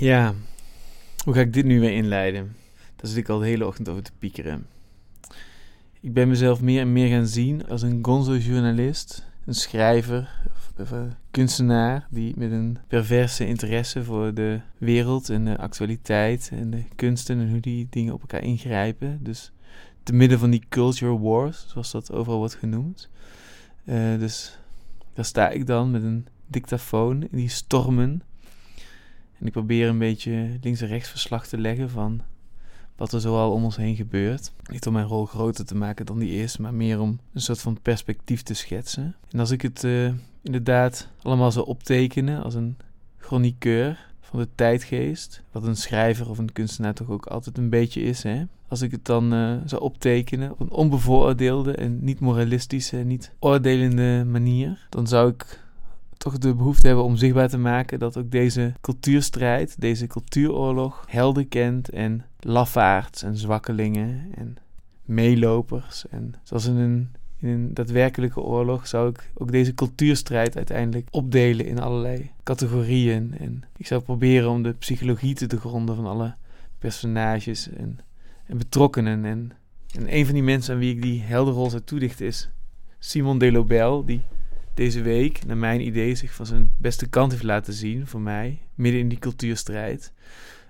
Ja, hoe ga ik dit nu weer inleiden? Daar zit ik al de hele ochtend over te piekeren. Ik ben mezelf meer en meer gaan zien als een gonzo-journalist, een schrijver of een kunstenaar die met een perverse interesse voor de wereld en de actualiteit en de kunsten en hoe die dingen op elkaar ingrijpen. Dus te midden van die culture wars, zoals dat overal wordt genoemd. Uh, dus daar sta ik dan met een dictafoon in die stormen en ik probeer een beetje links en rechts verslag te leggen van wat er zoal om ons heen gebeurt. Niet om mijn rol groter te maken dan die is, maar meer om een soort van perspectief te schetsen. En als ik het uh, inderdaad allemaal zou optekenen als een chroniqueur van de tijdgeest, wat een schrijver of een kunstenaar toch ook altijd een beetje is, hè? Als ik het dan uh, zou optekenen op een onbevooroordeelde en niet moralistische en niet oordelende manier, dan zou ik toch de behoefte hebben om zichtbaar te maken dat ook deze cultuurstrijd, deze cultuuroorlog, helden kent en lafaards en zwakkelingen en meelopers. En zoals in een, in een daadwerkelijke oorlog zou ik ook deze cultuurstrijd uiteindelijk opdelen in allerlei categorieën. En ik zou proberen om de psychologie te doorgronden van alle personages en, en betrokkenen. En, en een van die mensen aan wie ik die heldenrol zou toedichten is Simon Delobel, die deze week, naar mijn idee, zich van zijn beste kant heeft laten zien voor mij, midden in die cultuurstrijd.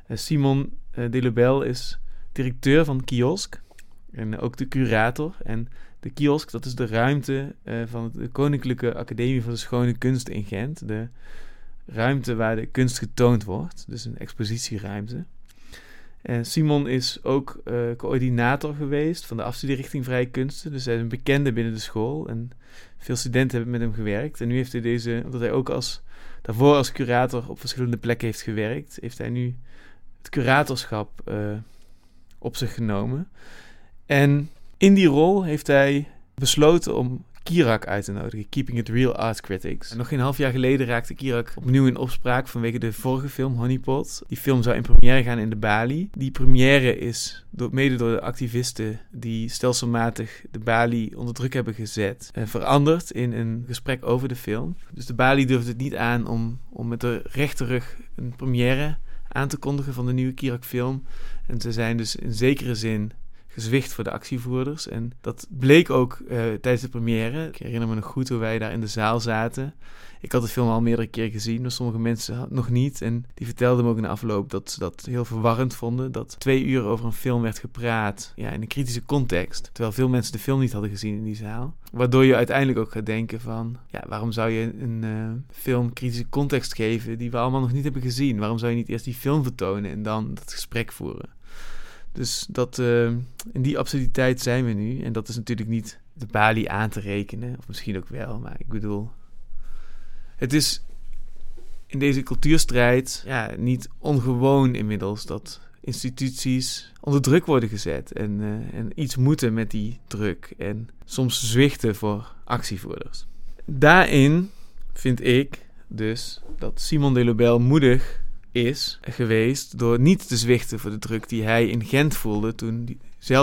Uh, Simon uh, Delobel is directeur van Kiosk en ook de curator. En de Kiosk, dat is de ruimte uh, van de Koninklijke Academie van de Schone Kunsten in Gent. De ruimte waar de kunst getoond wordt, dus een expositieruimte. Simon is ook coördinator geweest van de afstudierichting Vrije Kunsten. Dus hij is een bekende binnen de school. En veel studenten hebben met hem gewerkt. En nu heeft hij deze, omdat hij ook als, daarvoor als curator op verschillende plekken heeft gewerkt, heeft hij nu het curatorschap uh, op zich genomen. En in die rol heeft hij besloten om Kirak uit te nodigen. Keeping It Real Art Critics. En nog geen half jaar geleden raakte Kirak opnieuw in opspraak vanwege de vorige film Honeypot. Die film zou in première gaan in de Bali. Die première is door, mede door de activisten die stelselmatig de Bali onder druk hebben gezet, uh, veranderd in een gesprek over de film. Dus de Bali durfde het niet aan om, om met de rechterrug een première aan te kondigen van de nieuwe Kirak film. En ze zijn dus in zekere zin gezwicht voor de actievoerders. En dat bleek ook uh, tijdens de première. Ik herinner me nog goed hoe wij daar in de zaal zaten. Ik had de film al meerdere keer gezien, maar sommige mensen nog niet. En die vertelden me ook in de afloop dat ze dat heel verwarrend vonden. Dat twee uur over een film werd gepraat ja, in een kritische context. Terwijl veel mensen de film niet hadden gezien in die zaal. Waardoor je uiteindelijk ook gaat denken van... Ja, waarom zou je een uh, film kritische context geven die we allemaal nog niet hebben gezien? Waarom zou je niet eerst die film vertonen en dan dat gesprek voeren? Dus dat, uh, in die absurditeit zijn we nu. En dat is natuurlijk niet de Bali aan te rekenen. Of misschien ook wel, maar ik bedoel... Het is in deze cultuurstrijd ja, niet ongewoon inmiddels dat instituties onder druk worden gezet. En, uh, en iets moeten met die druk. En soms zwichten voor actievoerders. Daarin vind ik dus dat Simon de Lobel moedig is geweest door niet te zwichten voor de druk die hij in Gent voelde toen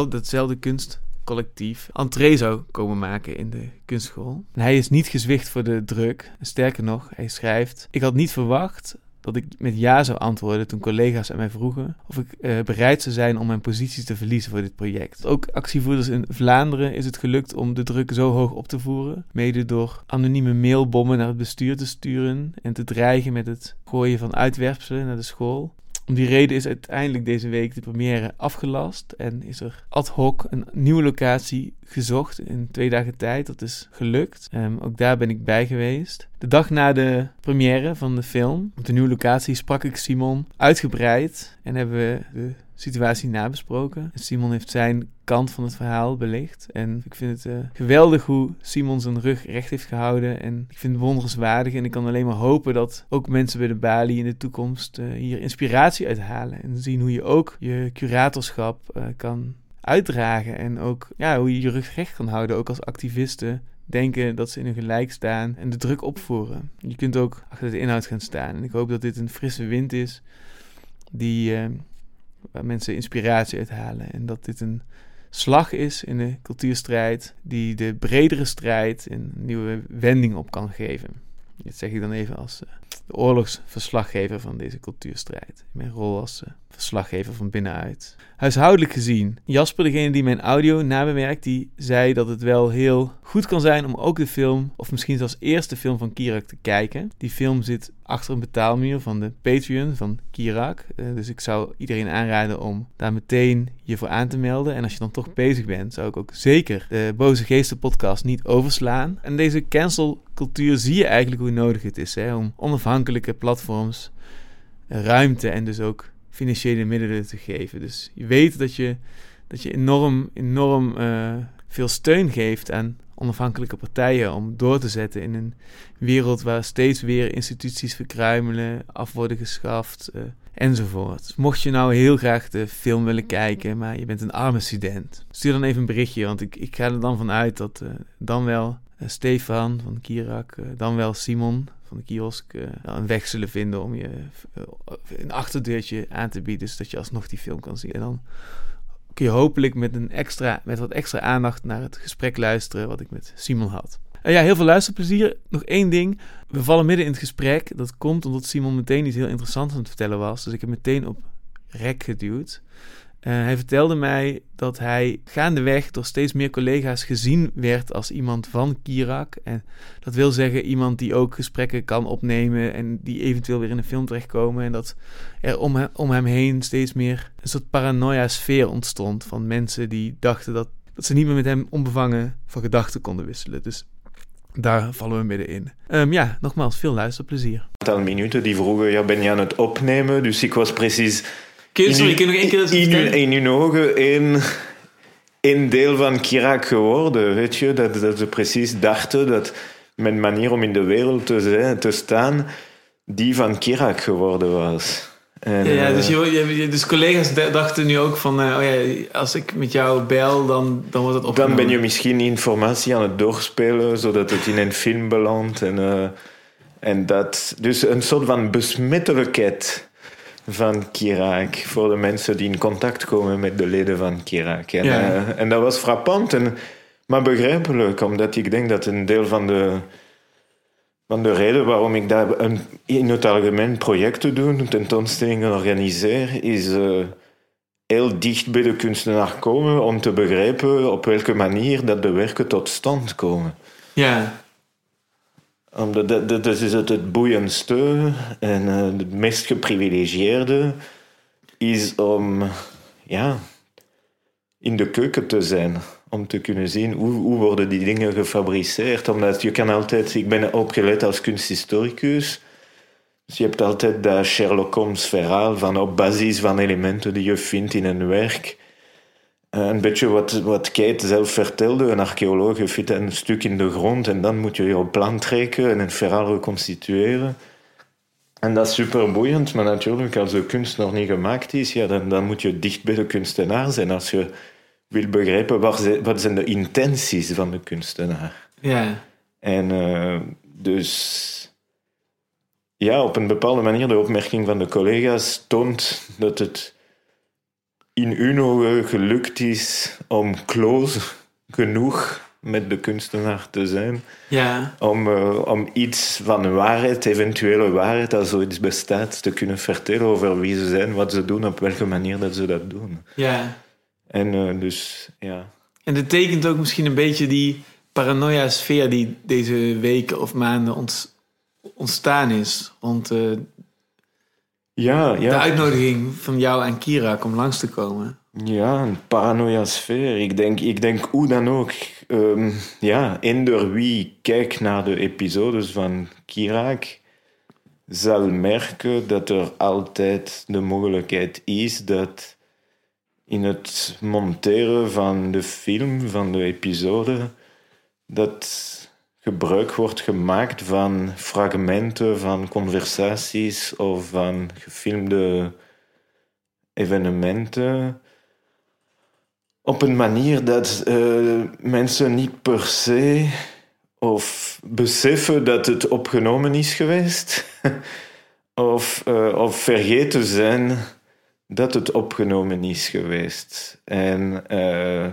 datzelfde kunstcollectief entree zou komen maken in de kunstschool. En hij is niet gezwicht voor de druk. Sterker nog, hij schrijft: Ik had niet verwacht dat ik met ja zou antwoorden toen collega's aan mij vroegen of ik uh, bereid zou zijn om mijn positie te verliezen voor dit project. Ook actievoerders in Vlaanderen is het gelukt om de druk zo hoog op te voeren, mede door anonieme mailbommen naar het bestuur te sturen en te dreigen met het gooien van uitwerpselen naar de school. Om die reden is uiteindelijk deze week de première afgelast en is er ad hoc een nieuwe locatie gezocht in twee dagen tijd. Dat is gelukt. Um, ook daar ben ik bij geweest. De dag na de première van de film, op de nieuwe locatie, sprak ik Simon uitgebreid en hebben we de situatie nabesproken. Simon heeft zijn kant van het verhaal belicht. En ik vind het uh, geweldig hoe Simon zijn rug recht heeft gehouden. En ik vind het wonderenswaardig. En ik kan alleen maar hopen dat ook mensen bij de Bali in de toekomst uh, hier inspiratie uithalen. En zien hoe je ook je curatorschap uh, kan uitdragen. En ook ja, hoe je je rug recht kan houden, ook als activisten. Denken dat ze in hun gelijk staan en de druk opvoeren. Je kunt ook achter de inhoud gaan staan. En ik hoop dat dit een frisse wind is die, waar mensen inspiratie uithalen. En dat dit een slag is in de cultuurstrijd die de bredere strijd een nieuwe wending op kan geven. Dit zeg ik dan even als uh, de oorlogsverslaggever van deze cultuurstrijd. Mijn rol als uh, verslaggever van binnenuit. Huishoudelijk gezien, Jasper, degene die mijn audio nabewerkt, die zei dat het wel heel goed kan zijn om ook de film, of misschien zelfs eerste film van Kirak te kijken. Die film zit achter een betaalmuur van de Patreon van Kirak. Uh, dus ik zou iedereen aanraden om daar meteen je voor aan te melden. En als je dan toch bezig bent, zou ik ook zeker de Boze Geesten podcast niet overslaan. En deze cancelcultuur zie je eigenlijk hoe nodig het is hè, om onafhankelijke platforms ruimte en dus ook financiële middelen te geven. Dus je weet dat je, dat je enorm, enorm uh, veel steun geeft aan onafhankelijke partijen om door te zetten in een wereld waar steeds weer instituties verkruimelen, af worden geschaft uh, enzovoort. Mocht je nou heel graag de film willen kijken, maar je bent een arme student, stuur dan even een berichtje, want ik, ik ga er dan vanuit dat uh, dan wel Stefan van Kirak, dan wel Simon van de kiosk uh, een weg zullen vinden om je een achterdeurtje aan te bieden, zodat je alsnog die film kan zien. En dan kun je hopelijk met, een extra, met wat extra aandacht naar het gesprek luisteren wat ik met Simon had. Uh, ja, heel veel luisterplezier. Nog één ding. We vallen midden in het gesprek. Dat komt omdat Simon meteen iets heel interessants aan het vertellen was. Dus ik heb meteen op rek geduwd. Uh, hij vertelde mij dat hij gaandeweg door steeds meer collega's gezien werd als iemand van Kirak. En dat wil zeggen iemand die ook gesprekken kan opnemen en die eventueel weer in een film terechtkomen. En dat er om hem, om hem heen steeds meer een soort paranoia-sfeer ontstond van mensen die dachten dat, dat ze niet meer met hem onbevangen van gedachten konden wisselen. Dus daar vallen we middenin. Um, ja, nogmaals, veel luisterplezier. Een aantal minuten die vroegen, ja, ben je aan het opnemen? Dus ik was precies Kun je, sorry, kun je nog één keer dat in, in, hun ogen één, één deel van Kirak geworden, weet je? Dat, dat ze precies dachten dat mijn manier om in de wereld te, zijn, te staan, die van Kirak geworden was. En, ja, dus, je, dus collega's dachten nu ook van, uh, oh ja, als ik met jou bel, dan, dan wordt het opgenomen. Dan ben je misschien informatie aan het doorspelen, zodat het in een film belandt. En, uh, en dat, dus een soort van besmettelijkheid van Kirak. Voor de mensen die in contact komen met de leden van Kirak. En, ja. uh, en dat was frappant, en, maar begrijpelijk, omdat ik denk dat een deel van de, van de reden waarom ik daar een, in het algemeen projecten doe, tentoonstellingen organiseer, is uh, heel dicht bij de kunstenaar komen om te begrijpen op welke manier dat de werken tot stand komen. Ja. Omdat dat, dat is het, het boeiendste en uh, het meest geprivilegieerde is om ja, in de keuken te zijn. Om te kunnen zien hoe, hoe worden die dingen gefabriceerd. Omdat je kan altijd... Ik ben opgeleid als kunsthistoricus. Dus je hebt altijd dat Sherlock Holmes verhaal van op basis van elementen die je vindt in een werk eh, een beetje wat, wat Kate zelf vertelde. Een archeoloog vindt een stuk in de grond en dan moet je je plan trekken en een verhaal reconstitueren. En dat is super boeiend, maar natuurlijk, als de kunst nog niet gemaakt is, ja, dan, dan moet je dicht bij de kunstenaar zijn. Als je wil begrijpen wat zijn de intenties van de kunstenaar. Ja. En uh, dus ja, op een bepaalde manier de opmerking van de collega's toont dat het in hun ogen gelukt is om close genoeg met de kunstenaar te zijn. Ja. Om, uh, om iets van waarheid, eventuele waarheid, als zoiets bestaat, te kunnen vertellen over wie ze zijn, wat ze doen, op welke manier dat ze dat doen. Ja. En uh, dus, ja. En dat tekent ook misschien een beetje die paranoia-sfeer die deze weken of maanden ont ontstaan is rond uh, ja, ja. De uitnodiging van jou en Kira om langs te komen. Ja, een paranoia-sfeer. Ik denk, ik denk hoe dan ook. Um, ja, eender wie kijkt naar de episodes van Kirak zal merken dat er altijd de mogelijkheid is dat in het monteren van de film, van de episode, dat gebruik wordt gemaakt van fragmenten van conversaties of van gefilmde evenementen op een manier dat uh, mensen niet per se of beseffen dat het opgenomen is geweest of, uh, of vergeten zijn dat het opgenomen is geweest. En uh,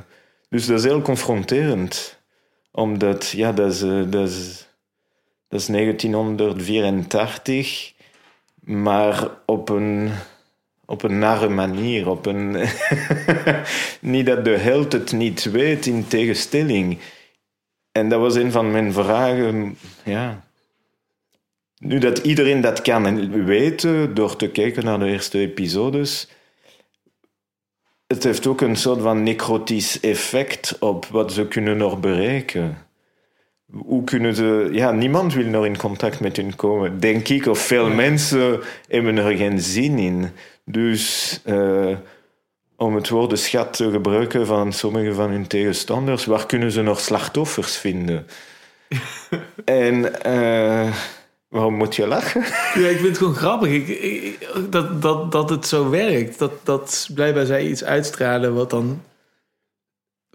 dus dat is heel confronterend omdat, ja, dat is, dat is, dat is 1984. maar op een, op een nare manier. Op een niet dat de held het niet weet, in tegenstelling. En dat was een van mijn vragen. Ja. Nu dat iedereen dat kan weten door te kijken naar de eerste episodes, het heeft ook een soort van necrotisch effect op wat ze kunnen nog bereiken. Hoe kunnen ze... Ja, niemand wil nog in contact met hun komen, denk ik. Of veel mensen hebben er geen zin in. Dus uh, om het woord schat te gebruiken van sommige van hun tegenstanders, waar kunnen ze nog slachtoffers vinden? en... Uh, Waarom moet je lachen? Ja, ik vind het gewoon grappig ik, dat, dat, dat het zo werkt. Dat, dat blijkbaar zij iets uitstralen wat dan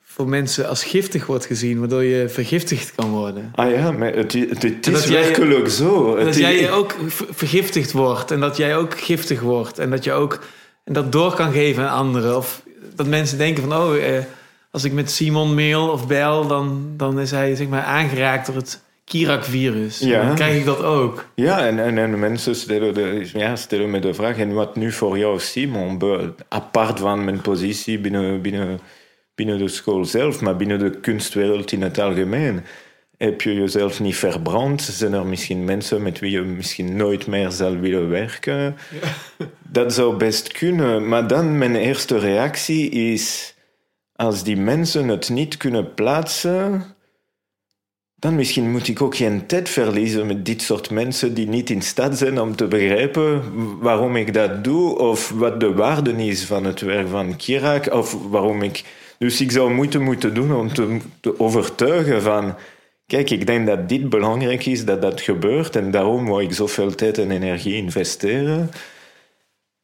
voor mensen als giftig wordt gezien, waardoor je vergiftigd kan worden. Ah ja, maar het, het, het is werkelijk zo. Dat jij ook vergiftigd wordt en dat jij ook giftig wordt en dat je ook en dat door kan geven aan anderen. Of dat mensen denken van, oh, eh, als ik met Simon mail of bel, dan, dan is hij zeg maar aangeraakt door het Kirak-virus. Ja. Dan krijg ik dat ook. Ja, en, en, en mensen stellen, de, ja, stellen me de vraag: en wat nu voor jou, Simon? Apart van mijn positie binnen, binnen, binnen de school zelf, maar binnen de kunstwereld in het algemeen. Heb je jezelf niet verbrand? Zijn er misschien mensen met wie je misschien nooit meer zal willen werken? Ja. Dat zou best kunnen. Maar dan mijn eerste reactie is: als die mensen het niet kunnen plaatsen dan misschien moet ik ook geen tijd verliezen met dit soort mensen die niet in staat zijn om te begrijpen waarom ik dat doe of wat de waarde is van het werk van Kirak of waarom ik. Dus ik zou moeite moeten doen om te, overtuigen van. Kijk, ik denk dat dit belangrijk is dat dat gebeurt en daarom wil ik zoveel tijd en energie investeren.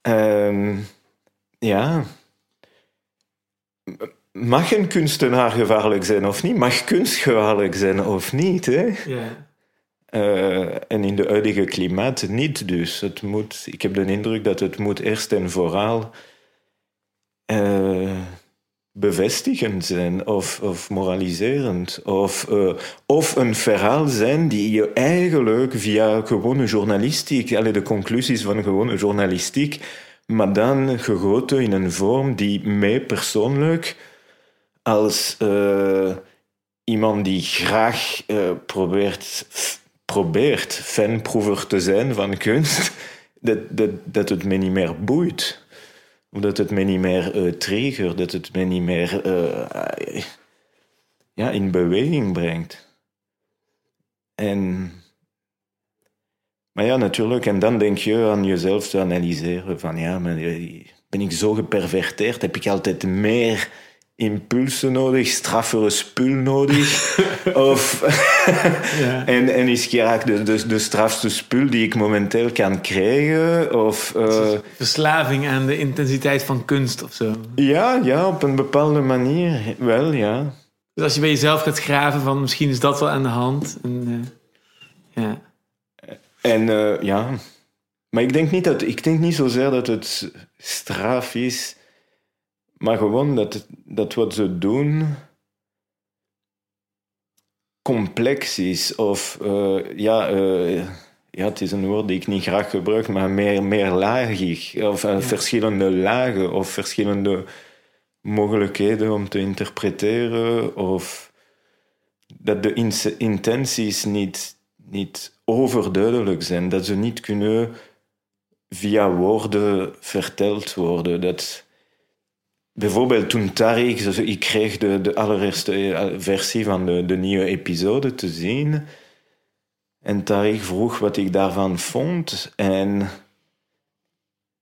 Um, ja. Mag een kunstenaar gevaarlijk zijn of niet? Mag kunst gevaarlijk zijn of niet? Hè? Ja. Uh, en in de huidige klimaat niet dus. Het moet, ik heb de indruk dat het moet eerst en vooral uh, bevestigend zijn of, of moraliserend. Of, uh, of een verhaal zijn die je eigenlijk via gewone journalistiek, alle de conclusies van gewone journalistiek, maar dan gegoten in een vorm die mij persoonlijk als uh, iemand die graag uh, probeert, probeert fanproever te zijn van kunst, dat, dat, dat het me niet meer boeit. Of dat het me niet meer uh, triggert, dat het me niet meer ja, in beweging brengt. En, maar ja, natuurlijk, en dan denk je aan jezelf te analyseren van ja, ben ik zo geperverteerd? Heb ik altijd meer impulsen nodig, straffere spul nodig. of, ja. en, en is Kirak de, de, de strafste spul die ik momenteel kan krijgen? Of, uh, Verslaving aan de intensiteit van kunst of zo? Ja, ja, op een bepaalde manier wel, ja. Dus als je bij jezelf gaat graven van misschien is dat wel aan de hand. En, uh, ja. En uh, ja, maar ik denk niet dat ik denk niet zozeer dat het straf is maar gewoon dat, dat wat ze doen complex is. Of uh, ja, uh, ja, het is een woord die ik niet graag gebruik, maar meer, meer lagig. Of uh, verschillende lagen of verschillende mogelijkheden om te interpreteren. Of dat de intenties niet, niet overduidelijk zijn. Dat ze niet kunnen via woorden verteld worden. Dat Bijvoorbeeld toen Tariq, ik kreeg de, de allereerste eh, versie van de, de nieuwe episode te zien. En Tariq vroeg wat ik daarvan vond. En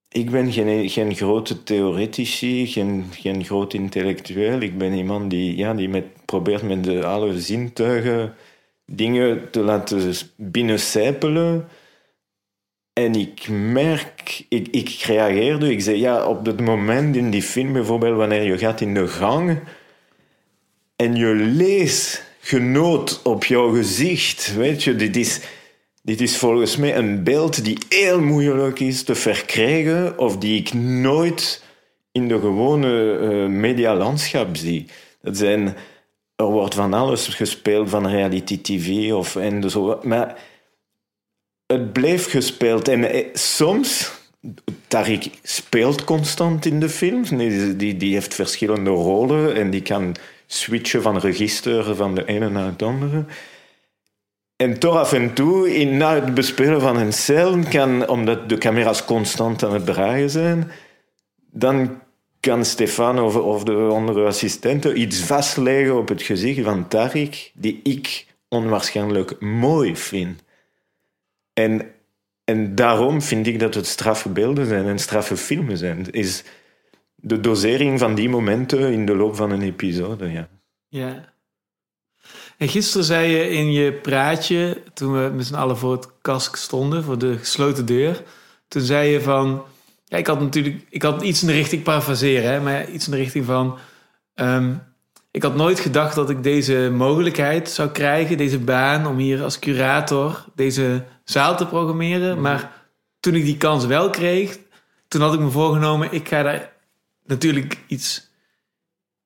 ik ben geen, geen grote theoretici, geen, geen groot intellectueel. Ik ben iemand die, ja, die met, probeert met de, alle zintuigen dingen te laten binnencijpelen. En ik merk, ik, ik reageerde, ik zei ja, op het moment in die film bijvoorbeeld, wanneer je gaat in de gang en je leest genoot op jouw gezicht, weet je, dit is, dit is volgens mij een beeld die heel moeilijk is te verkrijgen of die ik nooit in de gewone uh, medialandschap zie. Dat zijn, er wordt van alles gespeeld, van reality tv of en zo, maar het bleef gespeeld. En eh, soms, Tariq speelt constant in de films. Die, die, heeft verschillende rollen en die kan switchen van register van de ene naar het andere. En toch af en toe, in, na het bespelen van een scène, kan, omdat de camera's constant aan het draaien zijn, dan kan Stefan of, of de andere assistenten iets vastleggen op het gezicht van Tariq, die ik onwaarschijnlijk mooi vind. En, en daarom vind ik dat het straffe beelden zijn en straffe filmen zijn. Is de dosering van die momenten in de loop van een episode, ja. Ja. En gisteren zei je in je praatje, toen we met z'n allen voor het kask stonden, voor de gesloten deur, toen zei je van, ja, ik had natuurlijk, ik had iets in de richting, parafraseren, hè, maar iets in de richting van, ehm, ik had nooit gedacht dat ik deze mogelijkheid zou krijgen, deze baan, om hier als curator deze zaal te programmeren. Mhm. Maar toen ik die kans wel kreeg, toen had ik me voorgenomen, ik ga daar natuurlijk iets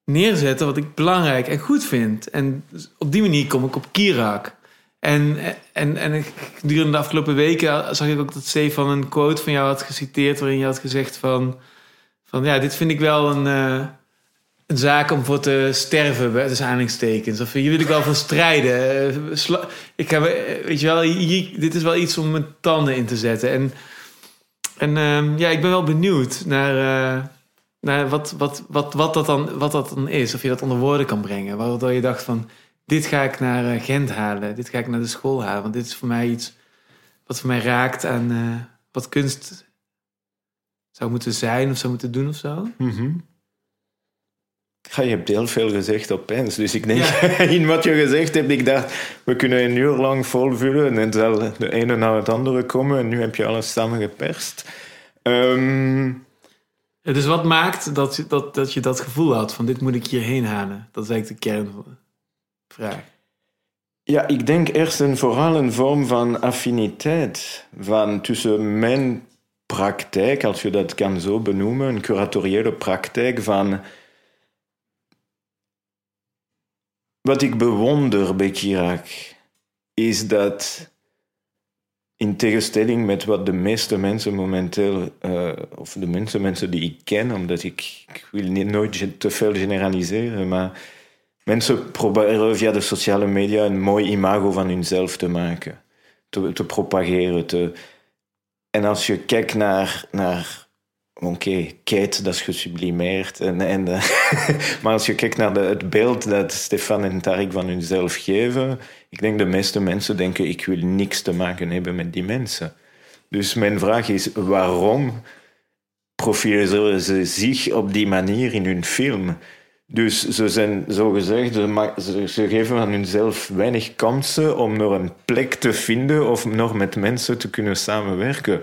neerzetten wat ik belangrijk en goed vind. En op die manier kom ik op Kirak. En, en, en gedurende de afgelopen weken zag ik ook dat Stefan een quote van jou had geciteerd... waarin je had gezegd van... van ja, dit vind ik wel een, uh, een zaak om voor te sterven, tussen aanhalingstekens. Of hier wil ik wel voor strijden. Eh, ik heb, eh, weet je wel, dit is wel iets om mijn tanden in te zetten. En, en uh, ja, ik ben wel benieuwd naar... Uh, naar wat, wat, wat, wat, dat dan, wat dat dan is. Of je dat onder woorden kan brengen. Waardoor je dacht van, dit ga ik naar eh, Gent halen. Dit ga ik naar de school halen. Want dit is voor mij iets wat voor mij raakt aan wat kunst zou moeten zijn of zou moeten doen of zo. -hmm. Ja, je hebt heel veel gezegd opeens. Dus ik denk, ja. in wat je gezegd hebt, ik dacht, we kunnen een uur lang volvullen en dan zal de ene naar het andere komen. En nu heb je alles samengeperst. Um, dus wat maakt dat, je, dat, dat je dat gevoel had van dit moet ik hierheen halen? Dat is eigenlijk de kern van de vraag. Ja, ik denk eerst en vooral een vorm van affiniteit van tussen mijn praktijk, als je dat kan zo benoemen, een curatoriële praktijk van wat ik bewonder bij Kirak is dat in tegenstelling met wat de meeste mensen momenteel, uh, of de meeste mensen die ik ken, omdat ik, ik wil niet, nooit te veel generaliseren, maar mensen proberen via de sociale media een mooi imago van hunzelf te maken, te, te propageren. Te... En als je kijkt naar, naar Oké, okay, dat is gesublimeerd. En, en, eh, maar als je kijkt naar het beeld dat Stefan en Tarik van hunzelf geven, ik denk de meeste mensen denken, ik wil niks te maken hebben met die mensen. Dus mijn vraag is, waarom profileren ze zich op die manier in hun film? Dus ze zijn zogezegd, ze, ze geven aan hunzelf weinig kansen om nog een plek te vinden of nog met mensen te kunnen samenwerken.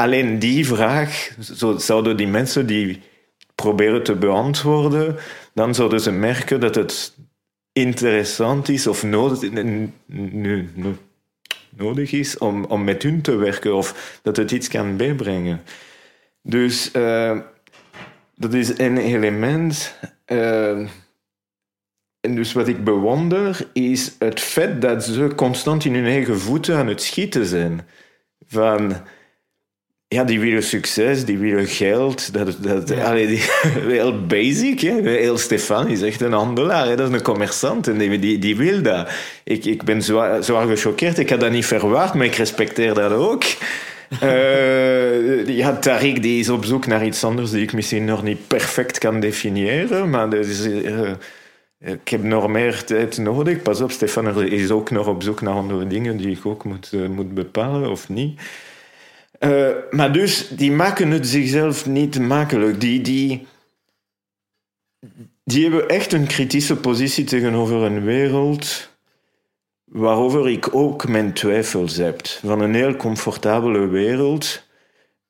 Alleen die vraag zo, zouden die mensen die proberen te beantwoorden, dan zouden ze merken dat het interessant is of nodig, is om, om met hun te werken of dat het iets kan bijbrengen. Dus uh, dat is een element. Uh, en dus wat ik bewonder is het feit dat ze constant in hun eigen voeten aan het schieten zijn. Van ja, die willen succes, die willen geld. Dat, dat, ja. allee, die, heel basic. Hè? Heel Stefan is echt een handelaar. Hè? Dat is een commerçant en die, die, die wil dat. Ik, ik ben zwaar, zwaar gechoqueerd. Ik had dat niet verwacht, maar ik respecteer dat ook. uh, ja, Tariq die is op zoek naar iets anders die ik misschien nog niet perfect kan definiëren. Maar dat is, uh, ik heb nog meer tijd nodig. Pas op, Stefan is ook nog op zoek naar andere dingen die ik ook moet, uh, moet bepalen of niet. Uh, maar dus, die maken het zichzelf niet makkelijk. Die, die, die hebben echt een kritische positie tegenover een wereld waarover ik ook mijn twijfels heb. Van een heel comfortabele wereld,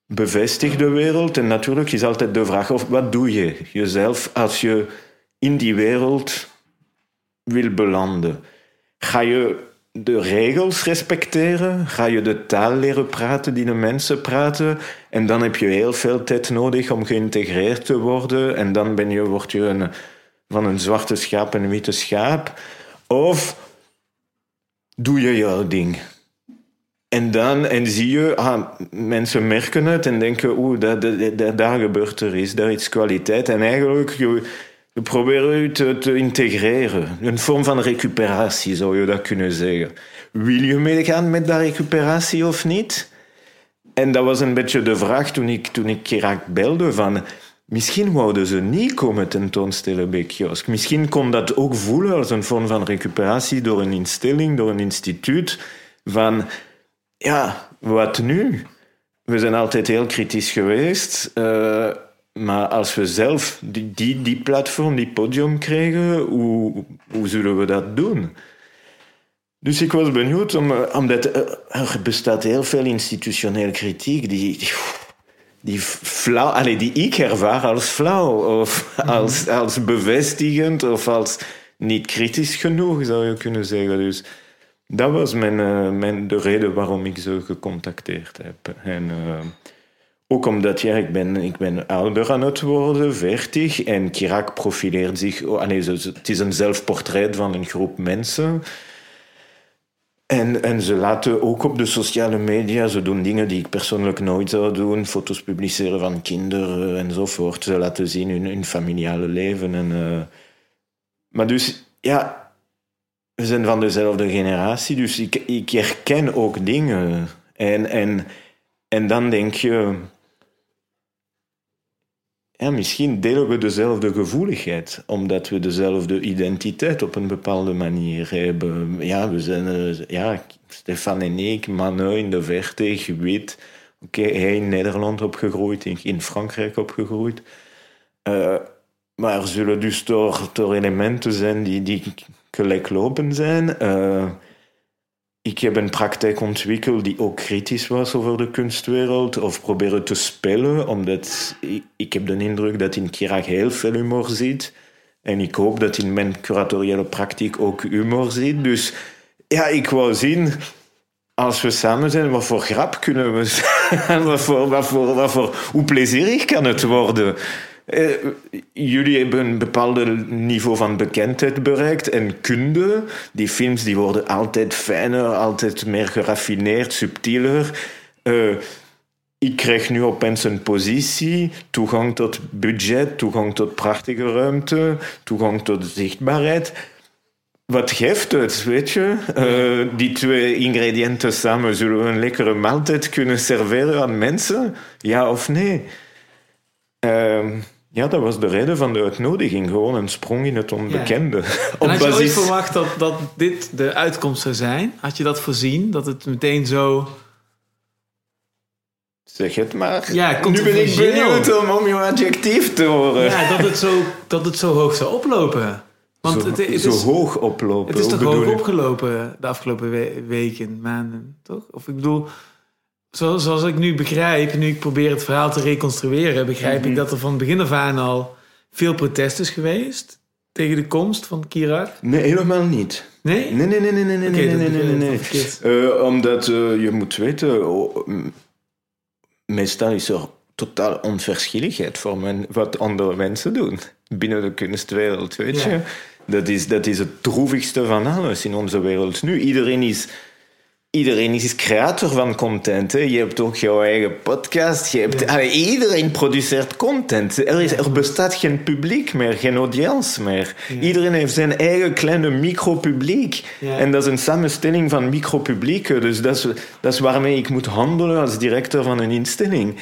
bevestigde wereld. En natuurlijk is altijd de vraag, of wat doe je jezelf als je in die wereld wil belanden? Ga je de regels respecteren? Ga je de taal leren praten die de mensen praten? En dan heb je heel veel tijd nodig om geïntegreerd te worden. En dan ben je, word je een, van een zwarte schaap een witte schaap. Of doe je jouw ding? En dan en zie je, ah, mensen merken het en denken, oeh, daar gebeurt er iets, daar is kwaliteit. En eigenlijk, je, je probeert je te, te, integreren. Een vorm van recuperatie, zou je dat kunnen zeggen. Wil je meegaan met dat recuperatie of niet? En dat was een beetje de vraag toen ik, toen ik Irak belde van... Misschien wouden ze niet komen tentoonstellen bij kiosk. Misschien kon dat ook voelen als een vorm van recuperatie door een instelling, door een instituut. Van, ja, wat nu? We zijn altijd heel kritisch geweest. Uh, maar als we zelf die, die, die platform, die podium krijgen, hoe, hoe zullen we dat doen? Dus ik was benieuwd, om, omdat er bestaat heel veel institutionele kritiek die, die, die, flauw, allez, die ik ervaar als flauw, of als, als bevestigend, of als niet kritisch genoeg, zou je kunnen zeggen. Dus dat was mijn, uh, mijn, de reden waarom ik ze gecontacteerd heb. En uh, ook omdat ja, ik, ben, ik ben ouder aan het worden, veertig, en Kirak profileert zich... Oh, allez, het is een zelfportret van een groep mensen... En, en ze laten ook op de sociale media, ze doen dingen die ik persoonlijk nooit zou doen, foto's publiceren van kinderen enzovoort. Ze laten zien hun, familiale leven. En, uh... Maar dus, ja, we zijn van dezelfde generatie, dus ik, ik herken ook dingen. En, en, en dan denk je, ja, misschien delen we dezelfde gevoeligheid, omdat we dezelfde identiteit op een bepaalde manier hebben. Ja, we zijn, uh, ja, Stefan en ik, mannen in de verte, wit. Oké, hij in Nederland opgegroeid, in Frankrijk opgegroeid. Uh, maar zullen dus toch elementen zijn die, die zijn. Uh, ik heb een praktijk ontwikkeld die ook kritisch was over de kunstwereld. Of proberen te spelen, omdat ik, ik heb de indruk dat in Kirak heel veel humor zit. En ik hoop dat in mijn curatoriële praktijk ook humor zit. Dus ja, ik wou zien, als we samen zijn, wat voor grap kunnen we... wat voor, wat voor, wat voor, hoe plezierig kan het worden? Uh, jullie hebben een bepaald niveau van bekendheid bereikt en kunde. Die films die worden altijd fijner, altijd meer geraffineerd, subtieler. Uh, ik krijg nu opeens een positie, toegang tot budget, toegang tot prachtige ruimte, toegang tot zichtbaarheid. Wat geeft het, weet je? Uh, die twee ingrediënten samen, zullen we een lekkere maaltijd kunnen serveren aan mensen? Ja of nee? Uh, ja, dat was de reden van de uitnodiging. Gewoon een sprong in het onbekende. Ja. En had je ooit verwacht dat, dat dit de uitkomst zou zijn? Had je dat voorzien? Dat het meteen zo... Zeg het maar. Ja, nu ben ik benieuwd om, om je adjectief te horen. Ja, dat het zo, dat het zo hoog zou oplopen. Want zo, het, het is, zo hoog oplopen? Het is toch hoog opgelopen de afgelopen weken, maanden, toch? Of ik bedoel... Zoals ik nu begrijp, nu ik probeer het verhaal te reconstrueren, begrijp ik mhm. dat er van het begin af aan al veel protest is geweest tegen de komst van Kira. Nee, helemaal niet. Nee? Nee, nee, nee, nee, nee, okay, nee, nee, nee, nee, nee. Uh, omdat eh, je moet weten, oh, meestal is er totaal onverschilligheid voor men, wat andere mensen doen binnen de kunstwereld, weet je. Dat is, dat is het droevigste van alles in onze wereld nu. Iedereen is iedereen is creator van content. Hè. Je hebt ook jouw eigen podcast. Je hebt, ja. iedereen produceert content. Er, is, er, bestaat geen publiek meer, geen audience meer. Iedereen heeft zijn eigen kleine micropubliek. Ja. En dat is een samenstelling van micropublieken. Dus dat is, dat is waarmee ik moet handelen als directeur van een instelling.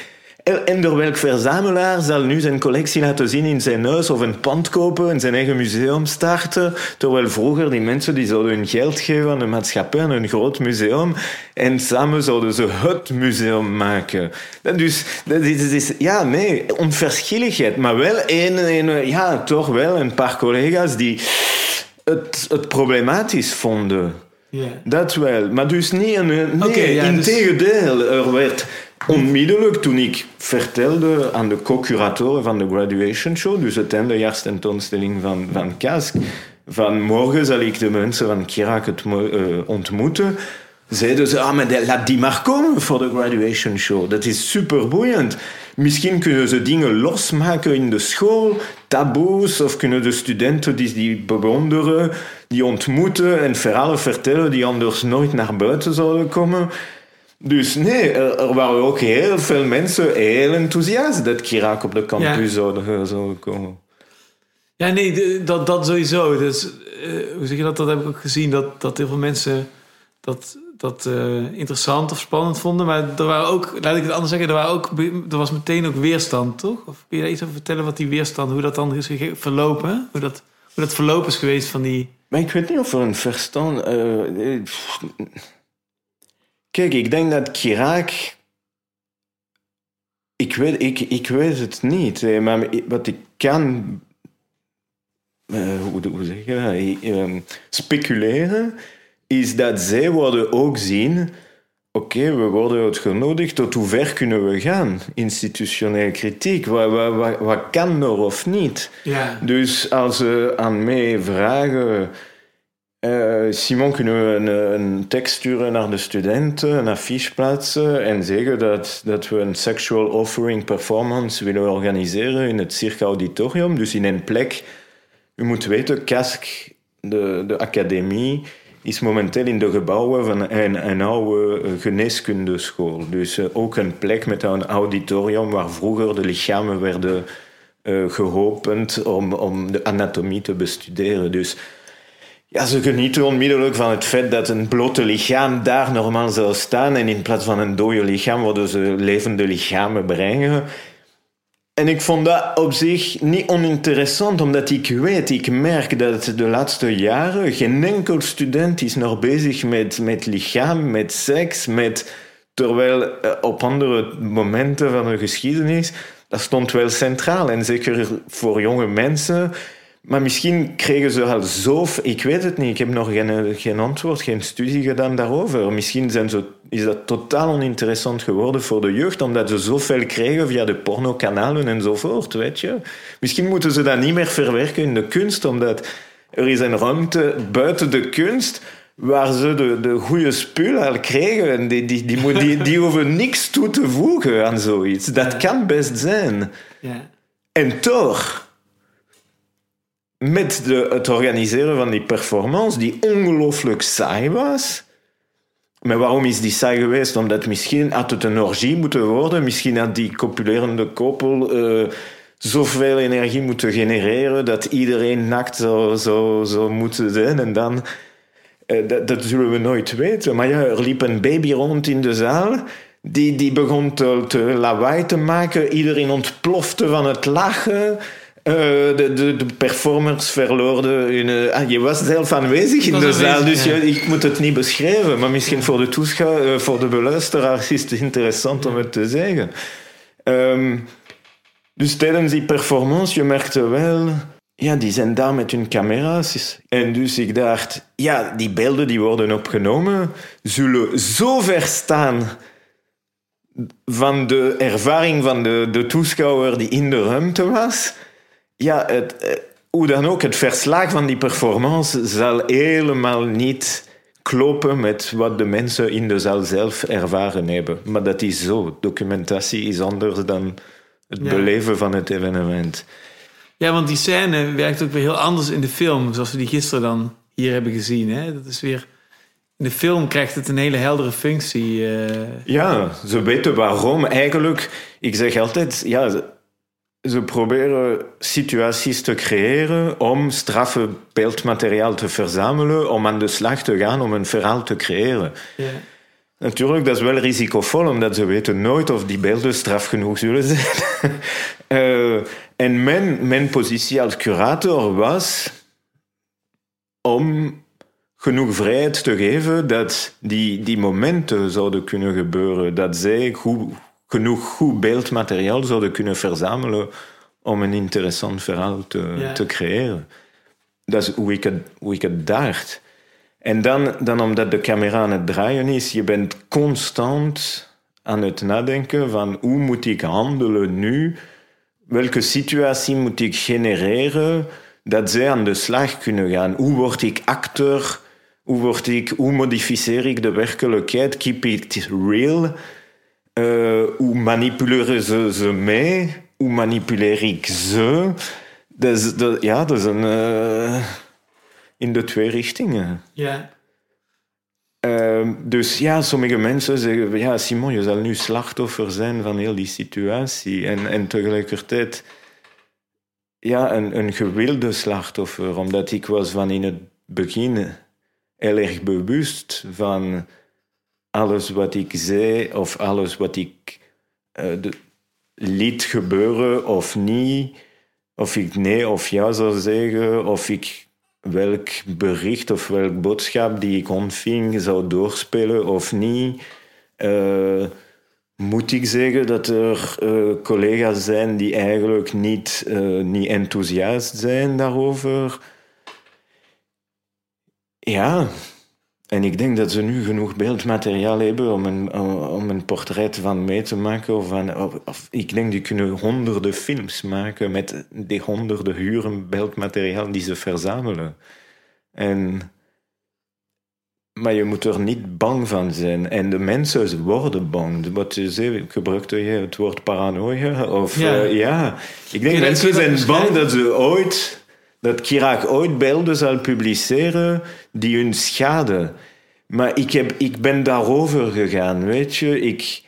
En door welk verzamelaar zal nu zijn collectie laten zien in zijn huis of een pand kopen en zijn eigen museum starten? Terwijl vroeger die mensen die zouden hun geld geven aan de maatschappij en een groot museum en samen zouden ze het museum maken. Dus dat is, is ja, nee, onverschilligheid. Maar wel een, een, ja, toch wel een paar collega's die het, het problematisch vonden. Yeah. Dat wel. Maar dus niet een... Nee, okay, ja, dus- integendeel. Er werd Onmiddellijk toen ik vertelde aan de co-curatoren van de graduation show, dus het eindejaarstentoonstelling van, van Kask, van morgen zal ik de mensen van Kirak uh, ontmoeten, zeiden ze, ah, maar laat die maar komen voor de graduation show. Dat is super boeiend. Misschien kunnen ze dingen losmaken in de school, taboes, of kunnen de studenten die die bewonderen, die ontmoeten en verhalen vertellen die anders nooit naar buiten zouden komen. Dus nee, er, er waren ook heel veel mensen heel enthousiast dat Chirac op de campus zou, zou komen. Ja, nee, de- dat, dat sowieso. Dus, eh, hoe zeg je dat? Dat heb ik ook gezien, dat, dat heel veel mensen dat, dat eh, interessant of spannend vonden. Maar er waren ook, laat ik het anders zeggen, er, waren ook, er was meteen ook weerstand, toch? Of kun je daar iets over vertellen wat die weerstand, hoe dat dan is verlopen? Hoe dat, hoe dat verlopen is geweest van die... Maar ik weet niet of er een verstand... eh, eh. Kijk, ik denk dat Chirac... Ik weet, ik, ik weet het niet, eh, maar wat ik kan... eh, hoe, hoe zeg je dat? Eh, ehm, speculeren, is dat zij worden ook zien... Oké, we worden uitgenodigd. Tot hoe ver kunnen we gaan? Institutioneel kritiek. Wat, wat, wat, wat kan er of niet? Ja, Dus als ze aan mij vragen... eh, Simon, kunnen we een, tekst sturen naar de studenten, een affiche plaatsen en zeggen dat, dat we een sexual offering performance willen organiseren in het Cirque Auditorium, dus in een plek. U moet weten, KASK, de, de academie, is momenteel in de gebouwen van een, een oude eh, geneeskundeschool. Dus eh, ook een plek met een auditorium waar vroeger de lichamen werden eh, geopend om, om de anatomie te bestuderen. Dus ja, ze genieten onmiddellijk van het feit dat een blote lichaam daar normaal zou staan en in plaats van een dode lichaam worden ze levende lichamen brengen. En ik vond dat op zich niet oninteressant, omdat ik weet, ik merk dat de laatste jaren geen enkel student is nog bezig met, met lichaam, met seks, met... Terwijl eh, op andere momenten van de geschiedenis, dat stond wel centraal. En zeker voor jonge mensen. Maar misschien kregen ze al zo... Ik weet het niet, ik heb nog geen, geen antwoord, geen studie gedaan daarover. Misschien zijn ze, is dat totaal oninteressant geworden voor de jeugd, omdat ze zoveel kregen via de pornokanalen enzovoort, weet je. Misschien moeten ze dat niet meer verwerken in de kunst, omdat er is een ruimte buiten de kunst waar ze de, de goede spul al kregen. En die, die, die, moet- die, die hoeven niks toe te voegen aan zoiets. Dat kan best zijn. ja. En toch, met het organiseren van die performance, die ongelooflijk saai was. Maar waarom is die saai geweest? Omdat misschien had het een orgie moeten worden. Misschien had die copulerende koppel eh, zoveel energie moeten genereren dat iedereen nakt zou, zou moeten zijn. En dan, eh, dat, dat zullen we nooit weten. Maar ja, er liep een baby rond in de zaal. Die, die begon te, te lawaai te maken. Iedereen ontplofte van het lachen. Eh, de, de, de performers verloren hun... eh, ah, je was zelf aanwezig in de zaal, dus ja. je- ik moet het niet beschrijven. Maar misschien voor de toeschouwer, eh, voor de beluisteraars is het interessant om het te zeggen. Ehm, dus tijdens die performance, je merkte wel... Ja, die zijn daar met hun camera's. En dus ik dacht, ja, die beelden die worden opgenomen, zullen zo ver staan van de ervaring van de, de toeschouwer die in de ruimte was. Ja, het, eh, hoe dan ook, het verslag van die performance zal helemaal niet kloppen met wat de mensen in de zaal zelf ervaren hebben. Maar dat is zo. Documentatie is anders dan het Ja. beleven van het evenement. Ja, want die scène werkt ook weer heel anders in de film, zoals we die gisteren dan hier hebben gezien. Hè? Dat is weer... In de film krijgt het een hele heldere functie. eh. Ja, ze weten waarom. Eigenlijk, ik zeg altijd, ja, ze, proberen situaties te creëren om straffe beeldmateriaal te verzamelen, om aan de slag te gaan, om een verhaal te creëren. ja. Natuurlijk, dat is wel risicovol, omdat ze weten nooit of die beelden straf genoeg zullen zijn. Eh, en mijn, mijn positie als curator was om genoeg vrijheid te geven dat die, die momenten zouden kunnen gebeuren. Dat zij goed, genoeg goed beeldmateriaal zouden kunnen verzamelen om een interessant verhaal te, Ja. te creëren. Dat is hoe ik het, hoe ik het dacht. En dan, dan omdat de camera aan het draaien is, je bent constant aan het nadenken van hoe moet ik handelen nu? Welke situatie moet ik genereren dat zij aan de slag kunnen gaan? Hoe word ik acteur? Hoe, word ik, hoe modificeer ik de werkelijkheid? Keep it real? Eh, hoe manipuleren ze ze mee? Hoe manipuleer ik ze? Dat is, dat, ja, dat is een... eh, in de twee richtingen. Ja. Ehm, dus ja, sommige mensen zeggen, ja, Simon, je zal nu slachtoffer zijn van heel die situatie. En, en tegelijkertijd, ja, een, een gewilde slachtoffer, omdat ik was van in het begin heel erg bewust van alles wat ik zei of alles wat ik uh, liet gebeuren of niet, of ik nee of ja zou zeggen, of ik welk bericht of welk boodschap die ik ontving zou doorspelen of niet. Uh, moet ik zeggen dat er uh, collega's zijn die eigenlijk niet, niet enthousiast zijn daarover? Ja, en ik denk dat ze nu genoeg beeldmateriaal hebben om een, om een portret van mee te maken. Of, van, of, ik denk die kunnen honderden films maken met die honderden uren beeldmateriaal die ze verzamelen. En, maar je moet er niet bang van zijn. En de mensen worden bang. Wat je zei, gebruikte je het woord paranoia? Of, ja. Uh, ja. Ik denk mensen zijn bang dat ze ooit dat Chirac ooit beelden zal publiceren die hun schaden. Maar ik, heb, ik ben daarover gegaan, weet je. Ik,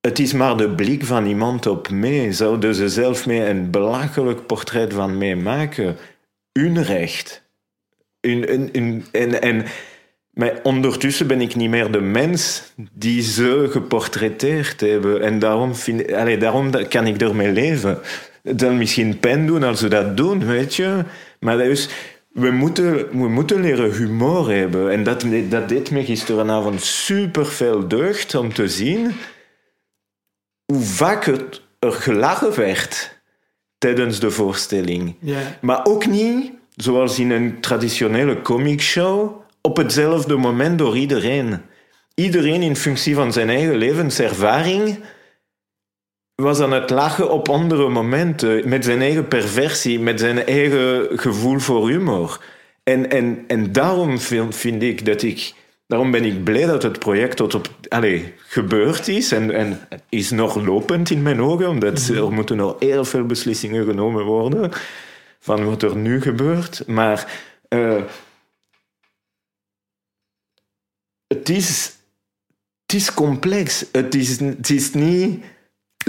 het is maar de blik van iemand op mij. Zouden ze zelf mee een belachelijk portret van mij maken? Hun recht. Hun, en, en, maar ondertussen ben ik niet meer de mens die ze geportretteerd hebben. En daarom, allez, daarom kan ik ermee leven dan misschien pijn doen als we dat doen, weet je. Maar dus, we moeten, we moeten leren humor hebben. En dat, dat deed me gisteravond super veel deugd om te zien hoe vaak het er gelachen werd tijdens de voorstelling. Maar ook niet, zoals in een traditionele comicshow, op hetzelfde moment door iedereen. Iedereen in functie van zijn eigen levenservaring was aan het lachen op andere momenten, met zijn eigen perversie, met zijn eigen gevoel voor humor. En, en, en daarom vind ik dat ik. Daarom ben ik blij dat het project tot op, allez, gebeurd is en, en is nog lopend in mijn ogen, omdat mhm. er moeten nog heel veel beslissingen genomen worden van wat er nu gebeurt. Maar uh, het, is, het is complex. Het is, het is niet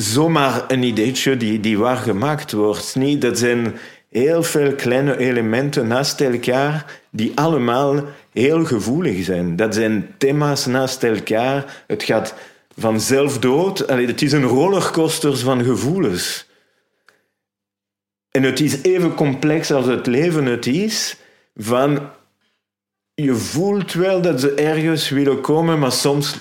zomaar een ideetje die, die waar gemaakt wordt. Niet, dat zijn heel veel kleine elementen naast elkaar die allemaal heel gevoelig zijn. Dat zijn thema's naast elkaar. Het gaat van zelfdood. Het is een rollercoaster van gevoelens. En het is even complex als het leven het is. Van je voelt wel dat ze ergens willen komen, maar soms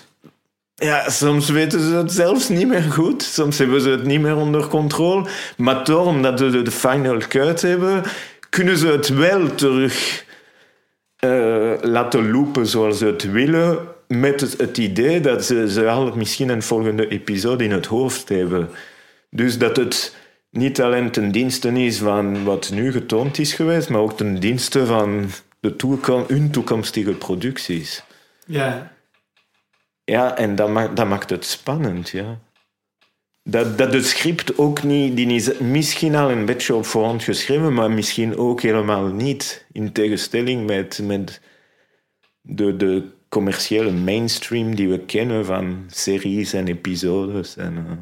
ja, soms weten ze het zelfs niet meer goed. Soms hebben ze het niet meer onder controle. Maar toch, omdat ze de final cut hebben, kunnen ze het wel terug uh, laten lopen zoals ze het willen. Met het, het, idee dat ze, ze al misschien een volgende episode in het hoofd hebben. Dus dat het niet alleen ten dienste is van wat nu getoond is geweest, maar ook ten dienste van de toekom hun toekomstige producties. Ja. Ja, en dat maakt, het spannend, ja. Dat, dat het script ook niet, die is misschien al een beetje op voorhand geschreven, maar misschien ook helemaal niet. In tegenstelling met, met de, de commerciële mainstream die we kennen van series en episodes. En,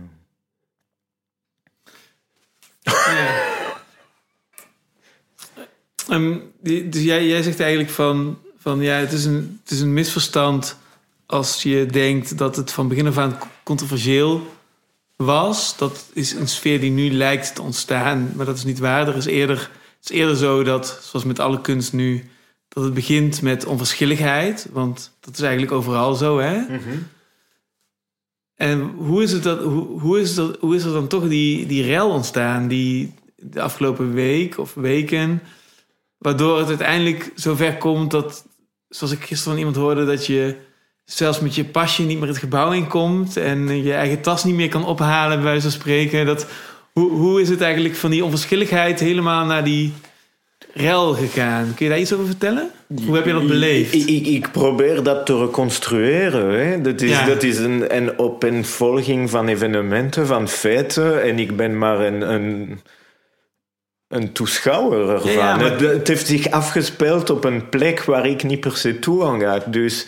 ja. um, dus jij, jij zegt eigenlijk van, van ja, het is een, het is een misverstand als je denkt dat het van begin af aan controversieel was. Dat is een sfeer die nu lijkt te ontstaan, maar dat is niet waar. Er is eerder, het is eerder zo dat, zoals met alle kunst nu, dat het begint met onverschilligheid. Want dat is eigenlijk overal zo, hè? Mhm. En hoe is, het dat, hoe, hoe, is dat, hoe is er dan toch die, die rel ontstaan, die de afgelopen week of weken, waardoor het uiteindelijk zover komt dat, zoals ik gisteren van iemand hoorde, dat je zelfs met je pasje niet meer het gebouw inkomt en je eigen tas niet meer kan ophalen, bij wijze van spreken. Dat, hoe, hoe is het eigenlijk van die onverschilligheid helemaal naar die rel gegaan? Kun je daar iets over vertellen? Hoe heb je dat beleefd? Ik, ik, ik probeer dat te reconstrueren. Hè. Dat is, dat is een, een opeenvolging van evenementen, van feiten. En ik ben maar een, een een toeschouwer ervan. Ja, ja, maar- het, het heeft zich afgespeeld op een plek waar ik niet per se toe aan ga. Dus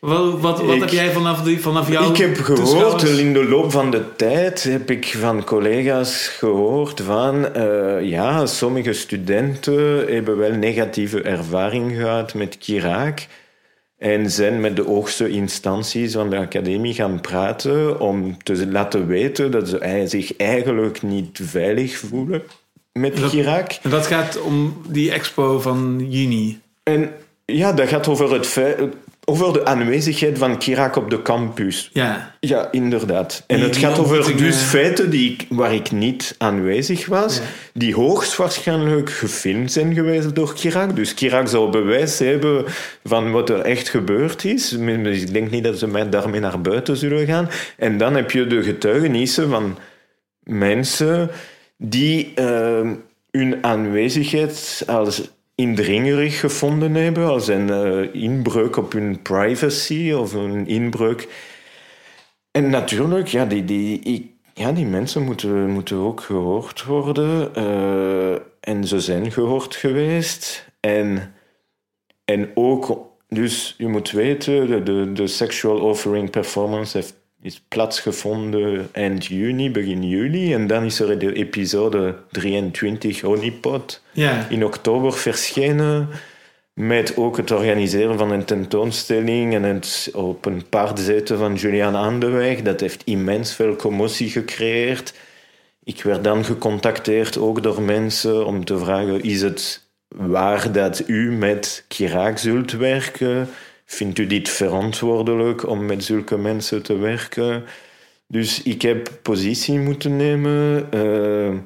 Wat, wat, wat Ik- heb jij vanaf, die, vanaf jouw ik heb gehoord, in de loop van de tijd heb ik van collega's gehoord van... eh, ja, sommige studenten hebben wel negatieve ervaring gehad met Kiraak. En zijn met de hoogste instanties van de academie gaan praten om te laten weten dat ze zich eigenlijk niet veilig voelen met Dat- Kiraak. En dat gaat om die expo van juni. En ja, dat gaat over, het feit, over de aanwezigheid van Kiraak op de campus. Ja. Ja, inderdaad. En Die- het gaat over dus feiten die ik, waar ik niet aanwezig was, Ja. die hoogstwaarschijnlijk gefilmd zijn geweest door Kiraak. Dus Kiraak zou bewijs hebben van wat er echt gebeurd is. Ik denk niet dat ze mij daarmee naar buiten zullen gaan. En dan heb je de getuigenissen van mensen die eh, hun aanwezigheid als indringerig gevonden hebben, als een eh, inbreuk op hun privacy of een inbreuk. En natuurlijk, ja, die, die, ik, ja, die mensen moeten, moeten ook gehoord worden. eh, en ze zijn gehoord geweest. En, en ook, dus je moet weten, de, de, de Sexual Offering Performance heeft, is plaatsgevonden eind juni, begin juli. En dan is er de episode 23 Honeypot Ja. in oktober verschenen. Met ook het organiseren van een tentoonstelling en het op een paard zetten van Julian Andeweg. Dat heeft immens veel commotie gecreëerd. Ik werd dan gecontacteerd ook door mensen om te vragen: is het waar dat u met Kiraak zult werken? Vindt u dit verantwoordelijk om met zulke mensen te werken? Dus ik heb positie moeten nemen. eh,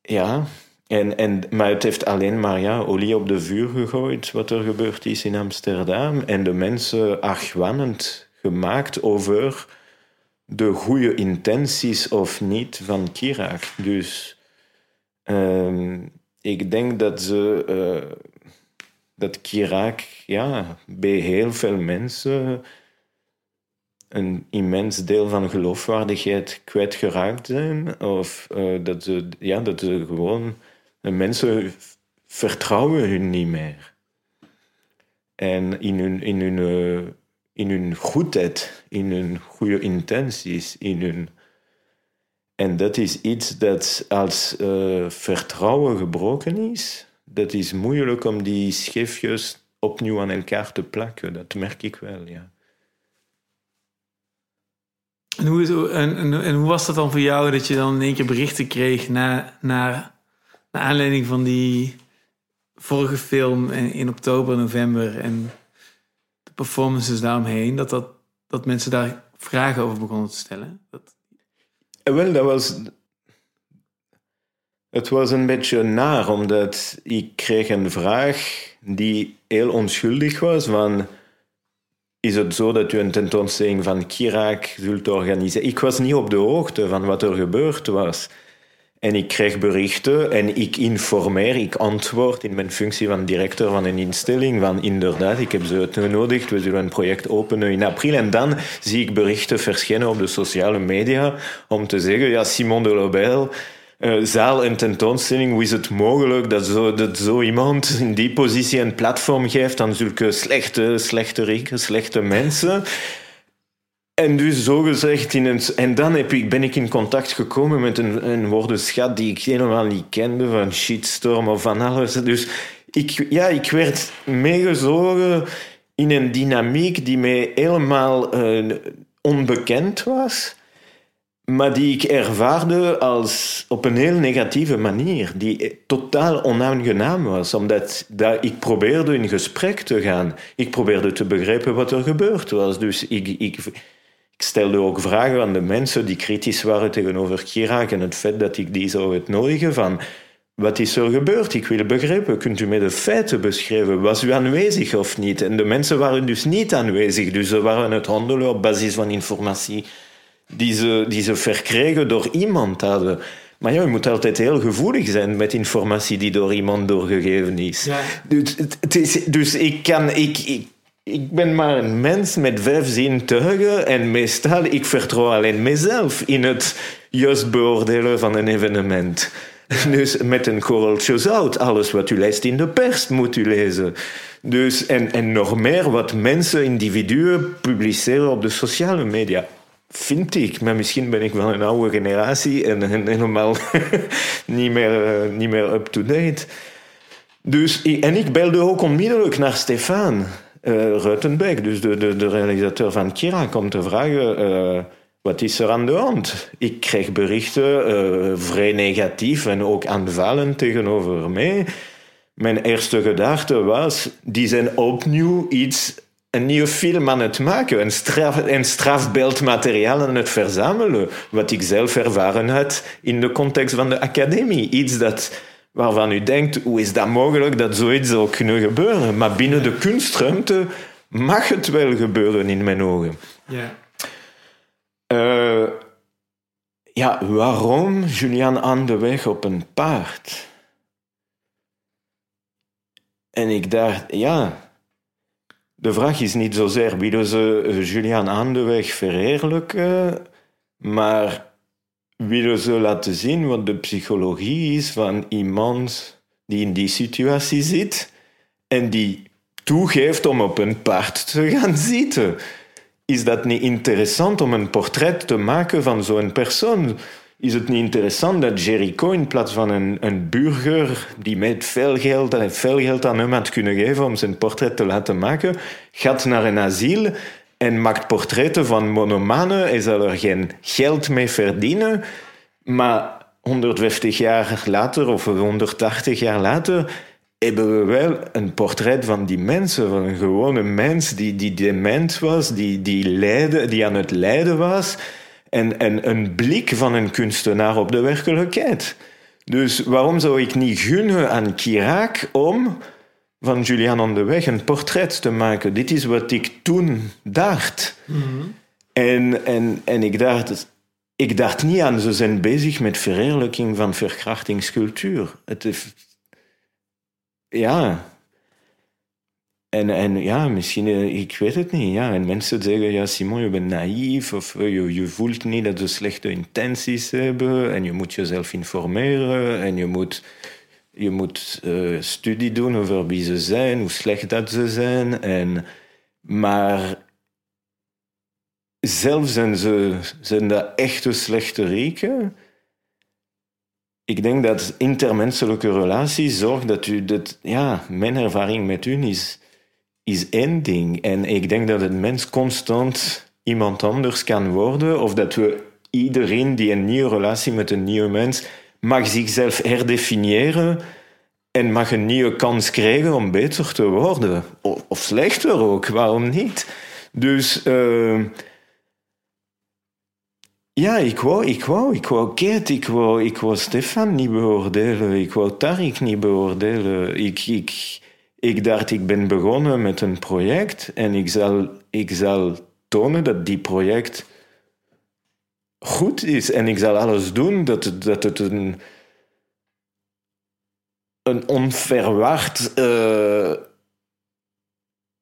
ja, en, en, maar het heeft alleen maar olie op de vuur gegooid wat er gebeurd is in Amsterdam. En de mensen argwanend gemaakt over de goede intenties of niet van Kiraak. Dus ehm, ik denk dat ze. eh, dat Kiraak ja, bij heel veel mensen een immens deel van geloofwaardigheid kwijtgeraakt zijn. Of eh, dat, ze, ja, dat ze gewoon... mensen vertrouwen hun niet meer. En in hun, in hun, eh, in hun goedheid, in hun goede intenties, in hun... En dat is iets dat als eh, vertrouwen gebroken is, dat is moeilijk om die schifjes opnieuw aan elkaar te plakken. Dat merk ik wel, ja. En hoe, is- en, en, en hoe was dat dan voor jou dat je dan in één keer berichten kreeg na, na, naar aanleiding van die vorige film in, in oktober, november en de performances daaromheen, dat, dat, dat mensen daar vragen over begonnen te stellen? Dat, Eh, Wel, dat was... Het was een beetje naar, omdat ik kreeg een vraag die heel onschuldig was, van... Is het zo dat u een tentoonstelling van Kiraak zult organiseren? Ik was niet op de hoogte van wat er gebeurd was. En ik kreeg berichten en ik informeer, ik antwoord in mijn functie van directeur van een instelling van inderdaad, ik heb ze uitgenodigd, we zullen een project openen in april. En dan zie ik berichten verschijnen op de sociale media om te zeggen, ja, Simon de Lobel eh, zaal een tentoonstelling, hoe is het mogelijk dat zo, dat zo iemand in die positie een platform geeft aan zulke slechte, slechteriken, slechte mensen? En dus zo gezegd, in een, en dan heb ik, ben ik in contact gekomen met een, een woordenschat die ik helemaal niet kende, van shitstorm of van alles. Dus ik, ja, ik werd meegezogen in een dynamiek die mij helemaal eh, onbekend was, maar die ik ervaarde als op een heel negatieve manier, die totaal onaangenaam was, omdat dat ik probeerde in gesprek te gaan. Ik probeerde te begrijpen wat er gebeurd was. Dus ik, ik, ik stelde ook vragen aan de mensen die kritisch waren tegenover Chirac en het feit dat ik die zou uitnodigen van wat is er gebeurd? Ik wil begrijpen. Kunt u mij de feiten beschrijven? Was u aanwezig of niet? En de mensen waren dus niet aanwezig. Dus ze waren het handelen op basis van informatie die ze, die ze verkregen door iemand hadden. Maar ja, je moet altijd heel gevoelig zijn met informatie die door iemand doorgegeven is. Ja. Dus, het, het is, dus ik kan... Ik, ik, ik ben maar een mens met vijf zintuigen en meestal ik vertrouw alleen mezelf in het juist beoordelen van een evenement. Dus met een korreltje zout. Alles wat u leest in de pers moet u lezen. Dus, en, en nog meer wat mensen, individuen, publiceren op de sociale media. Vind ik, maar misschien ben ik wel een oude generatie en, helemaal niet meer, uh, niet meer up-to-date. Dus, en ik belde ook onmiddellijk naar Stefan uh, dus de, de, de realisateur van Kira, om te vragen... Uh, wat is er aan de hand? Ik kreeg berichten vrij negatief en ook aanvallend tegenover mij. Mijn eerste gedachte was, die zijn opnieuw iets, een nieuwe film aan het maken, een, straf, een strafbeeldmateriaal aan het verzamelen, wat ik zelf ervaren had in de context van de academie. Iets dat, waarvan u denkt, hoe is dat mogelijk dat zoiets zou kunnen gebeuren? Maar binnen de kunstruimte mag het wel gebeuren in mijn ogen. Ja. Uh, ja, waarom Julian aan de weg op een paard? En ik dacht, ja, de vraag is niet zozeer willen ze Julian aan de weg verheerlijken, maar willen ze laten zien wat de psychologie is van iemand die in die situatie zit en die toegeeft om op een paard te gaan zitten is dat niet interessant om een portret te maken van zo'n persoon? Is het niet interessant dat Jericho in plaats van een, burger die met veel geld, veel geld aan hem had kunnen geven om zijn portret te laten maken, gaat naar een asiel en maakt portretten van monomanen. Hij zal er geen geld mee verdienen, maar 150 jaar later of 180 jaar later hebben we wel een portret van die mensen, van een gewone mens die, die dement was, die, die, die aan het lijden was. En, en een blik van een kunstenaar op de werkelijkheid. Dus waarom zou ik niet gunnen aan Kiraak om van Julian aan de Weg een portret te maken? Dit is wat ik toen dacht. Mm en, en, en ik dacht, ik dacht niet aan, ze zijn bezig met verheerlijking van verkrachtingscultuur. Het is, ja. En, en ja, misschien, eh, ik weet het niet. Ja. En mensen zeggen, ja, Simon, je bent naïef of eh, je, je voelt niet dat ze slechte intenties hebben en je moet jezelf informeren en je moet, je moet uh, studie doen over wie ze zijn, hoe slecht dat ze zijn. En, maar zelf zijn, ze, zijn dat echte slechte rieken ik denk dat intermenselijke relatie zorgt dat u dat, ja, mijn ervaring met u is, is één ding. En ik denk dat een mens constant iemand anders kan worden, of dat we iedereen die een nieuwe relatie met een nieuwe mens mag zichzelf herdefiniëren en mag een nieuwe kans krijgen om beter te worden. Of, slechter ook, waarom niet? Dus. Uh, ja, ik wou, ik wou, ik wou Keet, ik wou, ik wou Stefan niet beoordelen, ik wou Tarik niet beoordelen. Ik, ik, ik dacht, ik ben begonnen met een project en ik zal, ik zal tonen dat die project goed is. En ik zal alles doen dat dat het een, een onverwacht uh,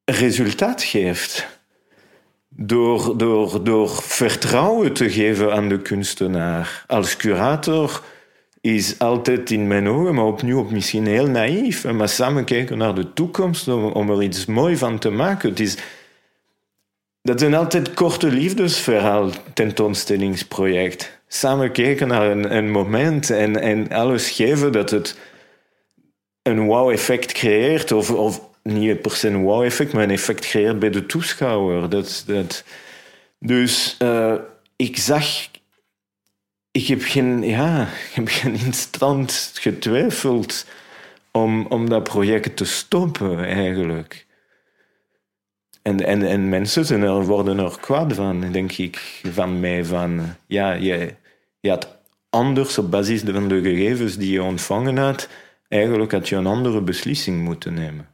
resultaat geeft door, door, door vertrouwen te geven aan de kunstenaar. Als curator is altijd in mijn ogen, maar opnieuw op misschien heel naïef, maar samen kijken naar de toekomst om, er iets moois van te maken. Het is, dat zijn altijd korte liefdesverhaal tentoonstellingsproject. Samen kijken naar een, moment en, en alles geven dat het een wow-effect creëert of, of niet per se een wow-effect, maar een effect creëert bij de toeschouwer. Dat, dat, dus uh, ik zag... Ik heb geen, ja, ik heb geen instant getwijfeld om, om dat project te stoppen, eigenlijk. En, en, en mensen zijn er, worden er kwaad van, denk ik, van mij. Van, ja, je, je had anders op basis van de gegevens die je ontvangen had, eigenlijk had je een andere beslissing moeten nemen.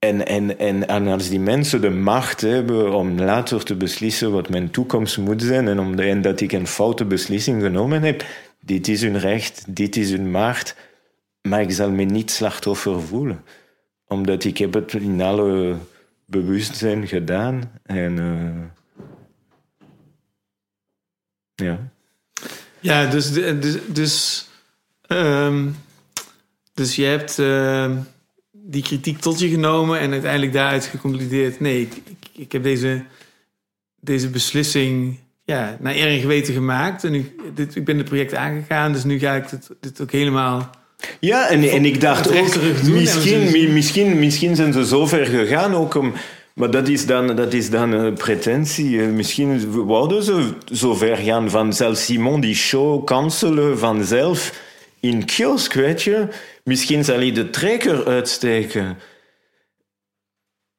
En, en, en, en als die mensen de macht hebben om later te beslissen wat mijn toekomst moet zijn en, om de, dat ik een foute beslissing genomen heb, dit is hun recht, dit is hun macht, maar ik zal me niet slachtoffer voelen. Omdat ik heb het in alle bewustzijn gedaan en uh, ja. Ja, dus, dus, dus, ehm, dus je hebt ehm, die kritiek tot je genomen en uiteindelijk daaruit geconcludeerd: nee, ik, ik, ik heb deze, deze beslissing ja, naar eer en geweten gemaakt. En nu, dit, ik ben het project aangegaan, dus nu ga ik dit, dit ook helemaal. Ja, en, en ik dacht ook, misschien, misschien, misschien zijn ze zo ver gegaan ook om... Maar dat is dan, dat is dan een pretentie. Misschien wouden ze zo ver gaan van zelfs Simon die show cancelen vanzelf in kiosk, weet je. Misschien zal hij de trekker uitsteken.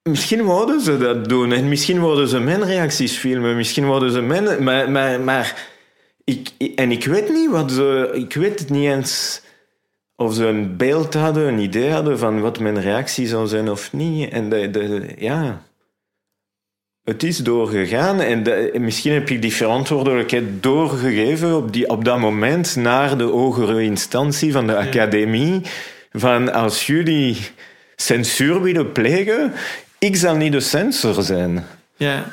Misschien wouden ze dat doen. En misschien wouden ze mijn reacties filmen. Misschien wouden ze mijn... Maar, maar, maar ik, en ik weet niet wat ze... Ik weet niet eens of ze een beeld hadden, een idee hadden van wat mijn reactie zou zijn of niet. En de, de, ja, het is doorgegaan en misschien heb ik die verantwoordelijkheid doorgegeven op, die, op dat moment naar de hogere instantie van de academie. Van als jullie censuur willen plegen, ik zal niet de censor zijn. Ja,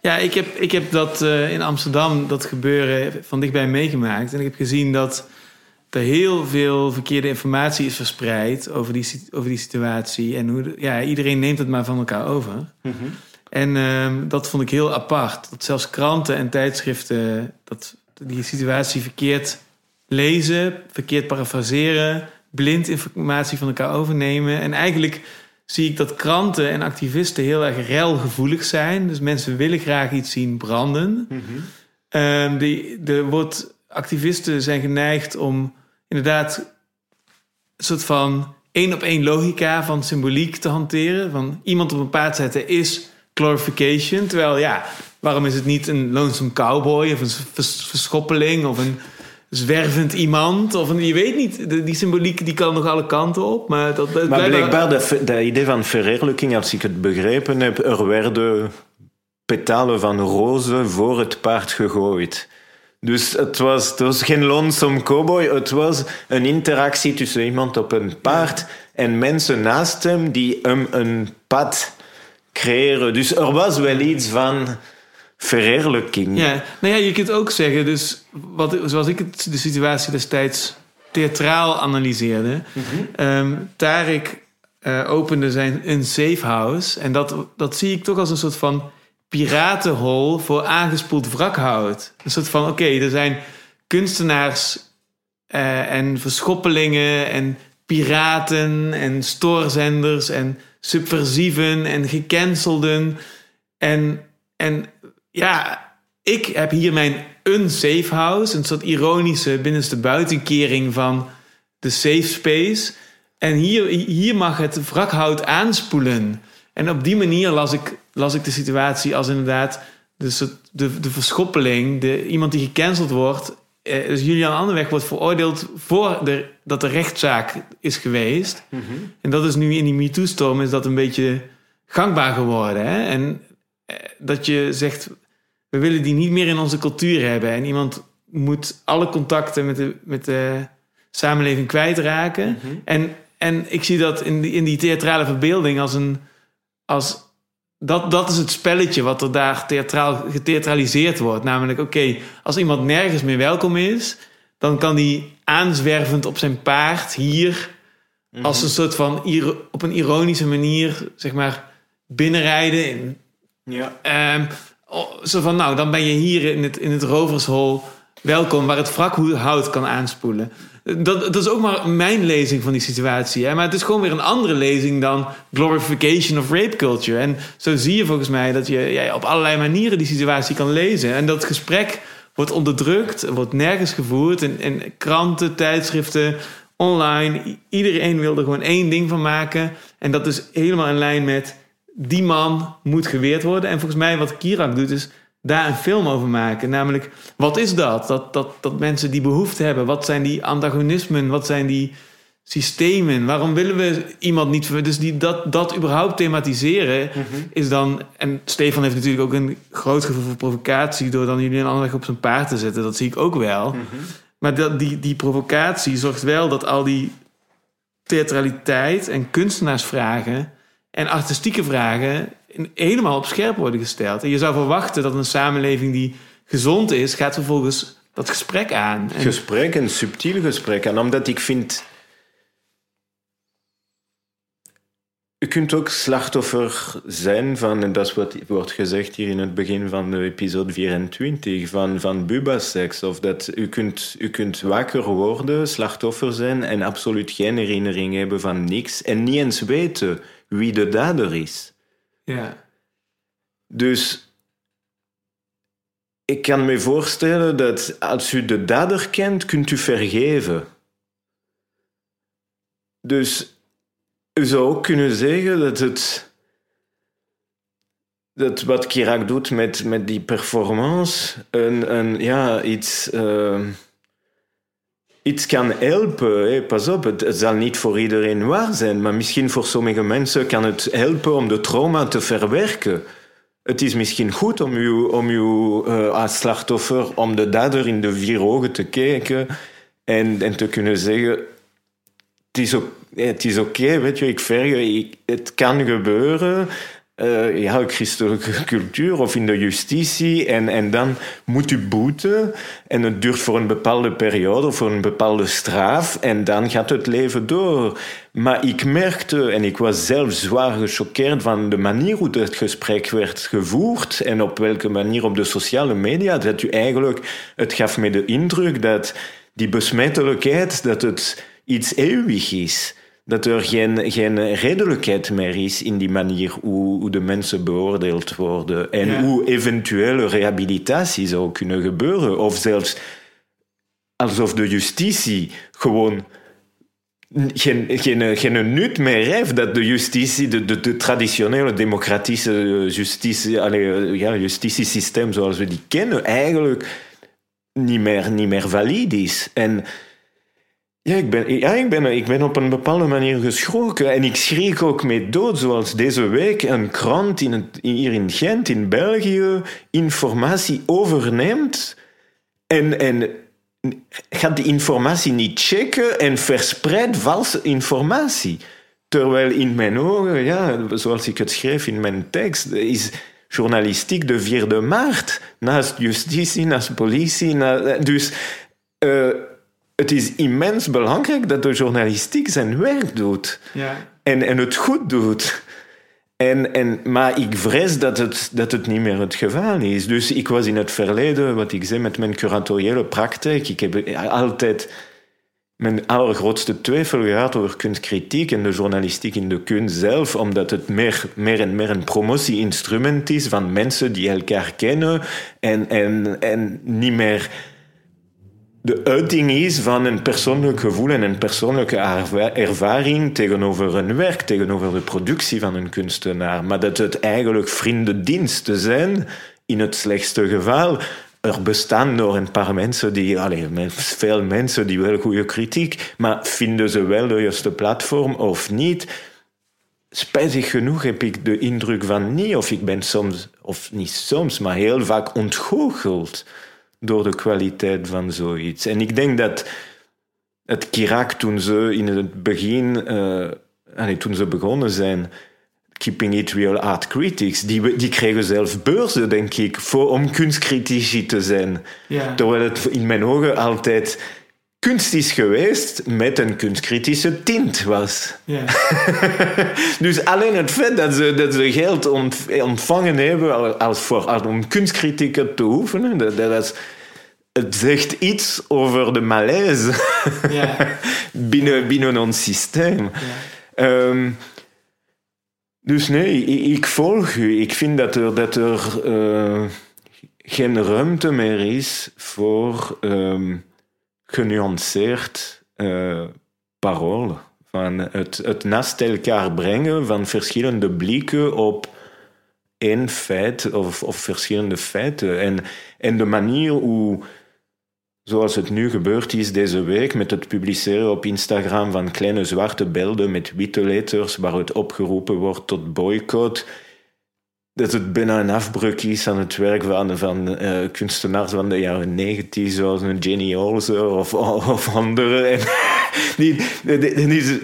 ja ik, heb, ik heb dat uh, in Amsterdam, dat gebeuren van dichtbij meegemaakt. En ik heb gezien dat er heel veel verkeerde informatie is verspreid over die, over die situatie. En hoe ja, iedereen neemt het maar van elkaar over. Mm -hmm. En um, dat vond ik heel apart. Dat zelfs kranten en tijdschriften dat die situatie verkeerd lezen, verkeerd parafraseren, blind informatie van elkaar overnemen. En eigenlijk zie ik dat kranten en activisten heel erg relgevoelig zijn. Dus mensen willen graag iets zien branden. Mm -hmm. um, die, er wordt, activisten zijn geneigd om inderdaad een soort van één op één logica van symboliek te hanteren. Van iemand op een paard zetten is glorification. Terwijl ja, waarom is het niet een lonesome cowboy of een verschoppeling of een zwervend iemand. Of een, je weet niet, die symboliek die kan nog alle kanten op. Maar, dat, dat maar blijkbaar, de, idee van verheerlijking, als ik het begrepen heb, er werden petalen van rozen voor het paard gegooid. Dus het was, het was geen lonesome cowboy, het was een interactie tussen iemand op een paard en mensen naast hem die hem een pad creëren. Dus er was wel iets van verheerlijking. Ja, nou ja, je kunt ook zeggen, dus wat, zoals ik het, de situatie destijds theatraal analyseerde. Mm um, Tarek uh, opende zijn een safe house. En dat, dat zie ik toch als een soort van piratenhol voor aangespoeld wrakhout. Een soort van, oké, er zijn kunstenaars uh, en verschoppelingen en piraten en stoorzenders en subversieven en gecancelden. En, en ja, ik heb hier mijn unsafe house, een soort ironische binnenste buitenkering van de safe space. En hier, hier mag het wrakhout aanspoelen. En op die manier las ik, las ik de situatie als inderdaad de, de, de verschoppeling, de, iemand die gecanceld wordt. Eh, dus Julian Anderweg wordt veroordeeld voor de, dat de rechtszaak is geweest. Mhm. En dat is nu in die MeToo-storm is dat een beetje gangbaar geworden. Hè? En eh, dat je zegt, we willen die niet meer in onze cultuur hebben. En iemand moet alle contacten met de, met de samenleving kwijtraken. Mhm. en, en ik zie dat in die, in die theatrale verbeelding als een als, dat, dat is het spelletje wat er daar theatraal, getheatraliseerd wordt. Namelijk, oké, als iemand nergens meer welkom is, dan kan die aanzwervend op zijn paard hier, mhm. als een soort van op een ironische manier, zeg maar, binnenrijden. In, ja. Um, zo van, nou, dan ben je hier in het, in het rovershol welkom, waar het wrakhout kan aanspoelen. Dat, dat is ook maar mijn lezing van die situatie. Hè? Maar het is gewoon weer een andere lezing dan glorification of rape culture. En zo zie je volgens mij dat je op allerlei manieren die situatie kan lezen. En dat gesprek wordt onderdrukt, wordt nergens gevoerd. In, in kranten, tijdschriften, online. Iedereen wil er gewoon één ding van maken. En dat is helemaal in lijn met die man moet geweerd worden. En volgens mij wat Kirak doet is daar een film over maken. Namelijk, wat is dat? Dat, dat? dat mensen die behoefte hebben. Wat zijn die antagonismen? Wat zijn die systemen? Waarom willen we iemand niet... Dus die, dat, dat überhaupt thematiseren mhm. is dan... En Stefan heeft natuurlijk ook een groot gevoel voor provocatie... door dan jullie een ander weg op zijn paard te zetten. Dat zie ik ook wel. Mhm. Maar dat, die, die provocatie zorgt wel dat al die theatraliteit en kunstenaarsvragen... en artistieke vragen helemaal op scherp worden gesteld. En je zou verwachten dat een samenleving die gezond is, gaat vervolgens dat gesprek aan. En... Gesprek, een subtiel gesprek. En omdat ik vind Je kunt ook slachtoffer zijn van, en dat is wat wordt gezegd hier in het begin van de episode 24, van, van bubasex. Of dat u kunt, u kunt wakker worden, slachtoffer zijn en absoluut geen herinnering hebben van niks en niet eens weten wie de dader is. Ja. Dus ik kan me voorstellen dat als u de dader kent, kunt u vergeven. Dus je zou ook kunnen zeggen dat het. Dat wat Kirak doet met, met die performance, een, een, ja, iets, uh, iets kan helpen. Pas op, het, zal niet voor iedereen waar zijn, maar misschien voor sommige mensen kan het helpen om de trauma te verwerken. Het is misschien goed om u, om uh, als slachtoffer, om de dader in de vier ogen te kijken en, en te kunnen zeggen: Het is ook het is oké, weet je, ik verge, het kan gebeuren. Uh, ja, christelijke cultuur of in de justitie. En, en dan moet u boeten. En het duurt voor een bepaalde periode, voor een bepaalde straf. En dan gaat het leven door. Maar ik merkte, en ik was zelf zwaar gechoqueerd van de manier hoe het gesprek werd gevoerd. En op welke manier op de sociale media. Dat u eigenlijk, het gaf me de indruk dat die besmettelijkheid, dat het iets eeuwig is dat er geen, geen redelijkheid meer is in die manier hoe, hoe de mensen beoordeeld worden. En hoe eventuele rehabilitatie zou kunnen gebeuren. Of zelfs alsof de justitie gewoon geen, geen, geen nut meer heeft dat de justitie, de, de, de traditionele democratische justitie, allee, ja, justitiesysteem zoals we die kennen, eigenlijk niet meer, niet meer valide is. En ja, ik ben, ja ik, ben, ik ben op een bepaalde manier geschrokken. En ik schrik ook mee dood, zoals deze week een krant in hier in Gent, in België, informatie overneemt. En, en gaat die informatie niet checken en verspreidt valse informatie. Terwijl in mijn ogen, ja, zoals ik het schreef in mijn tekst, is journalistiek de vierde maart. Naast justitie, naast politie. Dus... Uh, het is immens belangrijk dat de journalistiek zijn werk doet. Ja. En, en het goed doet. En, en, maar ik vrees dat het, dat het niet meer het geval is. Dus ik was in het verleden, wat ik zei, met mijn curatoriële praktijk. Ik heb altijd mijn allergrootste twijfel gehad over kunstkritiek en de journalistiek in de kunst zelf, omdat het meer, meer en meer een promotie-instrument is van mensen die elkaar kennen en, en, en niet meer de uiting is van een persoonlijk gevoel en een persoonlijke ervaring tegenover een werk, tegenover de productie van een kunstenaar. Maar dat het eigenlijk vriendendiensten zijn, in het slechtste geval. Er bestaan door een paar mensen die, allez, veel mensen die wel goede kritiek, maar vinden ze wel de juiste platform of niet? Spijtig genoeg heb ik de indruk van niet, of ik ben soms, of niet soms, maar heel vaak ontgoocheld door de kwaliteit van zoiets. En ik denk dat het Kirak toen ze in het begin, uh, toen ze begonnen zijn, Keeping It Real Art Critics, die, die kregen zelf beurzen, denk ik, voor, om kunstcritici te zijn. Ja. Terwijl het in mijn ogen altijd kunst is geweest met een kunstkritische tint was. Ja. dus alleen het feit dat ze, dat ze geld ontvangen hebben als voor, om kunstkritieken te oefenen, dat, dat is, het zegt iets over de malaise ja. binnen, binnen ons systeem. Ja. Um, dus nee, ik, volg u. Ik vind dat er, dat er uh, geen ruimte meer is voor um, genuanceerd uh, parool. Van het, het naast elkaar brengen van verschillende blikken op één feit of, of verschillende feiten. En, en de manier hoe, zoals het nu gebeurd is deze week, met het publiceren op Instagram van kleine zwarte beelden met witte letters waaruit opgeroepen wordt tot boycott dat het bijna een afbreuk is aan het werk van, van uh, kunstenaars van de jaren negentig, zoals een Jenny Olsen of, of anderen. En die, die, die,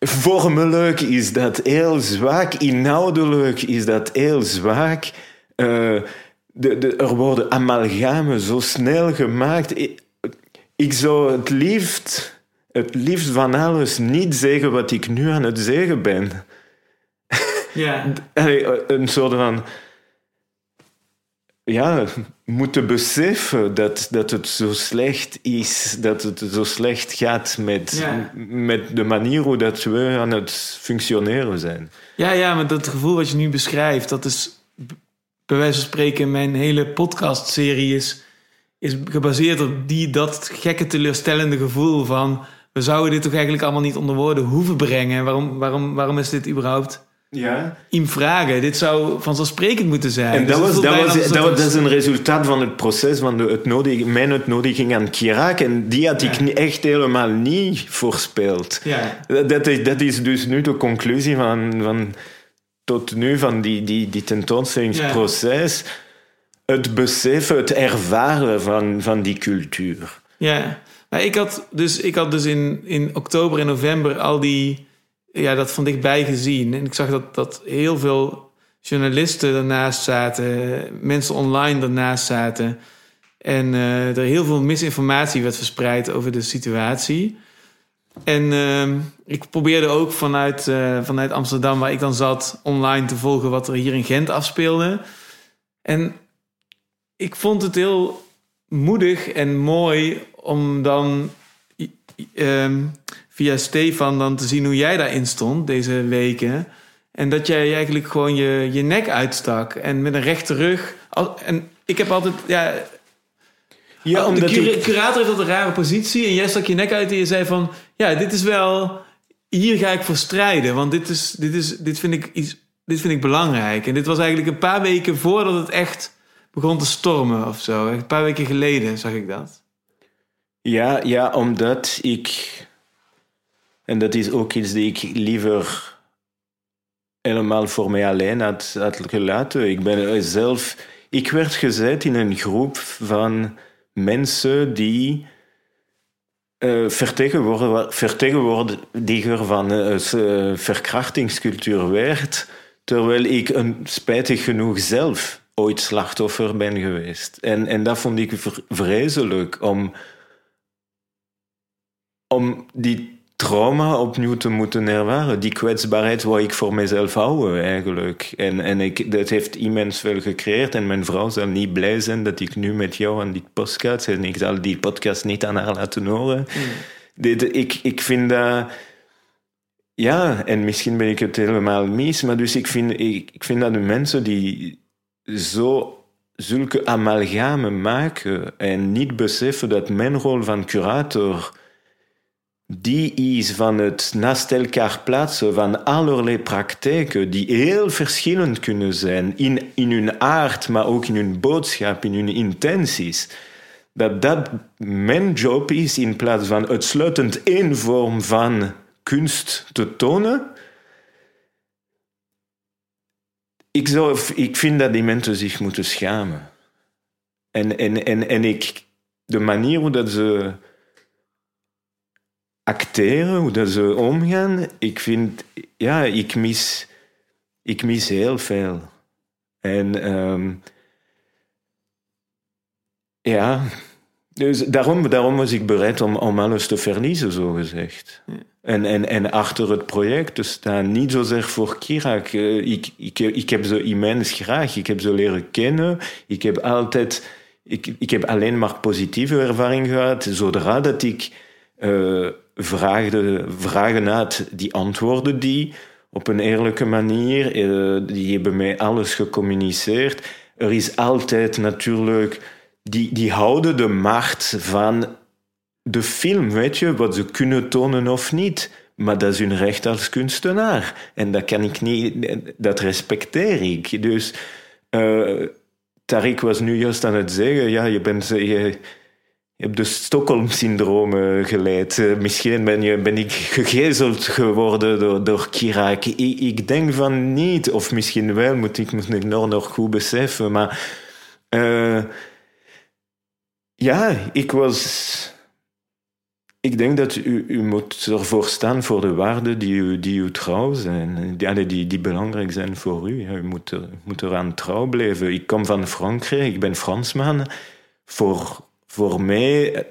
vormelijk is dat heel zwak, inhoudelijk is dat heel zwak. Uh, de, de, er worden amalgamen zo snel gemaakt. Ik, ik zou het liefst, het liefst van alles niet zeggen wat ik nu aan het zeggen ben. Ja. Een soort van ja, moeten beseffen dat, dat het zo slecht is, dat het zo slecht gaat met, Ja. met de manier hoe dat we aan het functioneren zijn. Ja, ja, maar dat gevoel wat je nu beschrijft, dat is bij wijze van spreken mijn hele podcastserie is, is gebaseerd op die, dat gekke teleurstellende gevoel van we zouden dit toch eigenlijk allemaal niet onder woorden hoeven brengen. Waarom, waarom, waarom is dit überhaupt Ja. in vragen? Dit zou vanzelfsprekend moeten zijn. En Dus dat, het was, dat, was, dat, was, het- dat is een resultaat van het proces van de uitnodiging, mijn uitnodiging aan Kirak. En die had ik Ja. echt helemaal niet voorspeld. Ja, Dat, dat, is, dat is dus nu de conclusie van, van tot nu van die, die, die tentoonstellingsproces. Het beseffen, het ervaren van, van die cultuur. Ja, maar ik had dus, ik had dus in, in oktober en november al die, ja, dat van dichtbij gezien. En ik zag dat, dat heel veel journalisten ernaast zaten, mensen online ernaast zaten. En eh, er heel veel misinformatie werd verspreid over de situatie. En ehm, ik probeerde ook vanuit, eh, vanuit Amsterdam, waar ik dan zat, online te volgen wat er hier in Gent afspeelde. En ik vond het heel moedig en mooi om dan ehm, via Stefan dan te zien hoe jij daarin stond deze weken. En dat jij eigenlijk gewoon je, je nek uitstak en met een rechte rug. Al- En ik heb altijd, ja, Ja, de omdat cura- ik- curator heeft altijd een rare positie en jij stak je nek uit en je zei van, ja, dit is wel, hier ga ik voor strijden, want dit is, dit is, dit vind ik iets, dit vind ik belangrijk. En dit was eigenlijk een paar weken voordat het echt begon te stormen of zo. Een paar weken geleden zag ik dat. Ja, ja, omdat ik. En dat is ook iets die ik liever helemaal voor mij alleen had, gelaten. Ik ben zelf. Ik werd gezet in een groep van mensen die. eh, vertegenwoordiger, van eh, s- eh, verkrachtingscultuur werd, terwijl ik een, spijtig genoeg zelf ooit slachtoffer ben geweest. En, en dat vond ik vr- vreselijk om om die trauma opnieuw te moeten ervaren. Die kwetsbaarheid wou ik voor mezelf houden, eigenlijk. En, en ik, dat heeft immens veel gecreëerd. En mijn vrouw zal niet blij zijn dat ik nu met jou aan die podcast. En ik zal die podcast niet aan haar laten horen. Dit, ik, ik vind dat... Ja, en misschien ben ik het helemaal mis, maar dus ik vind, ik, ik vind dat de mensen die zo zulke amalgamen maken en niet beseffen dat mijn rol van curator die is van het naast elkaar plaatsen van allerlei praktijken die heel verschillend kunnen zijn in, in hun aard, maar ook in hun boodschap, in hun intenties. Dat dat mijn job is in plaats van uitsluitend één vorm van kunst te tonen. Ik, zou, ik vind dat die mensen zich moeten schamen. En, en, en, en ik, de manier hoe dat ze acteren, hoe dat ze omgaan, ik vind, ja, ik mis, ik mis heel veel. En ehm, ja, dus daarom, daarom was ik bereid om, alles te verliezen, zo gezegd. En, en, en achter het project te staan, niet zozeer voor Kirak. Eh, Ik, ik, ik heb ze immens graag, ik heb ze leren kennen. Ik heb altijd, ik, ik heb alleen maar positieve ervaring gehad. Zodra dat ik eh, vraagde, vragen had, die antwoorden die op een eerlijke manier. Eh, die hebben mij alles gecommuniceerd. Er is altijd natuurlijk, die, die houden de macht van de film, weet je, wat ze kunnen tonen of niet. Maar dat is hun recht als kunstenaar. En dat kan ik niet, dat respecteer ik. Dus uh, Tariq was nu juist aan het zeggen, ja, je bent... Je, je hebt de Stockholm-syndroom uh, geleid. Uh, misschien ben, je, ben ik gegezeld geworden door, door Kirak. Ik, ik, denk van niet, of misschien wel, moet ik moet ik nog, nog goed beseffen. Maar uh, ja, ik was ik denk dat u, u moet ervoor staan voor de waarden die u, die u trouw zijn. Die, die, die belangrijk zijn voor u. u moet, er, moet eraan trouw blijven. Ik kom van Frankrijk, ik ben Fransman. Voor, voor mij,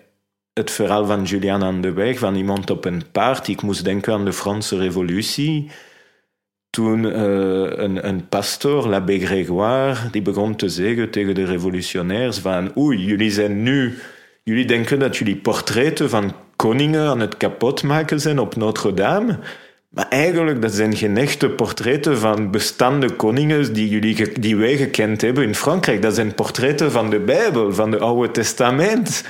het verhaal van Julian aan de weg, van iemand op een paard. Ik moest denken aan de Franse revolutie. Toen uh, een, een pastor, l'abbé Grégoire, die begon te zeggen tegen de revolutionairs van oei, jullie zijn nu... Jullie denken dat jullie portretten van koningen aan het kapotmaken zijn op Notre-Dame. Maar eigenlijk, dat zijn geen echte portretten van bestaande koningen die, jullie, die wij gekend hebben in Frankrijk. Dat zijn portretten van de Bijbel, van het Oude Testament.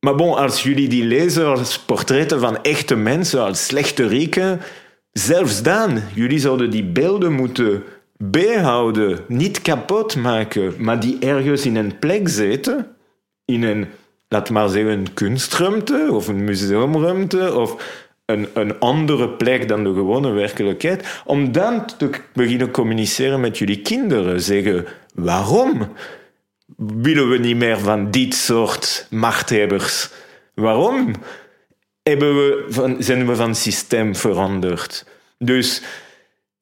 Maar bon, als jullie die lezen als portretten van echte mensen, als slechte rieken, zelfs dan, jullie zouden die beelden moeten bijhouden, niet kapot maken, maar die ergens in een plek zetten, in een laat maar zeggen, een kunstruimte of een museumruimte of een, een andere plek dan de gewone werkelijkheid, om dan te beginnen communiceren met jullie kinderen. Zeggen, waarom willen we niet meer van dit soort machthebbers? Waarom we van, zijn we van systeem veranderd? Dus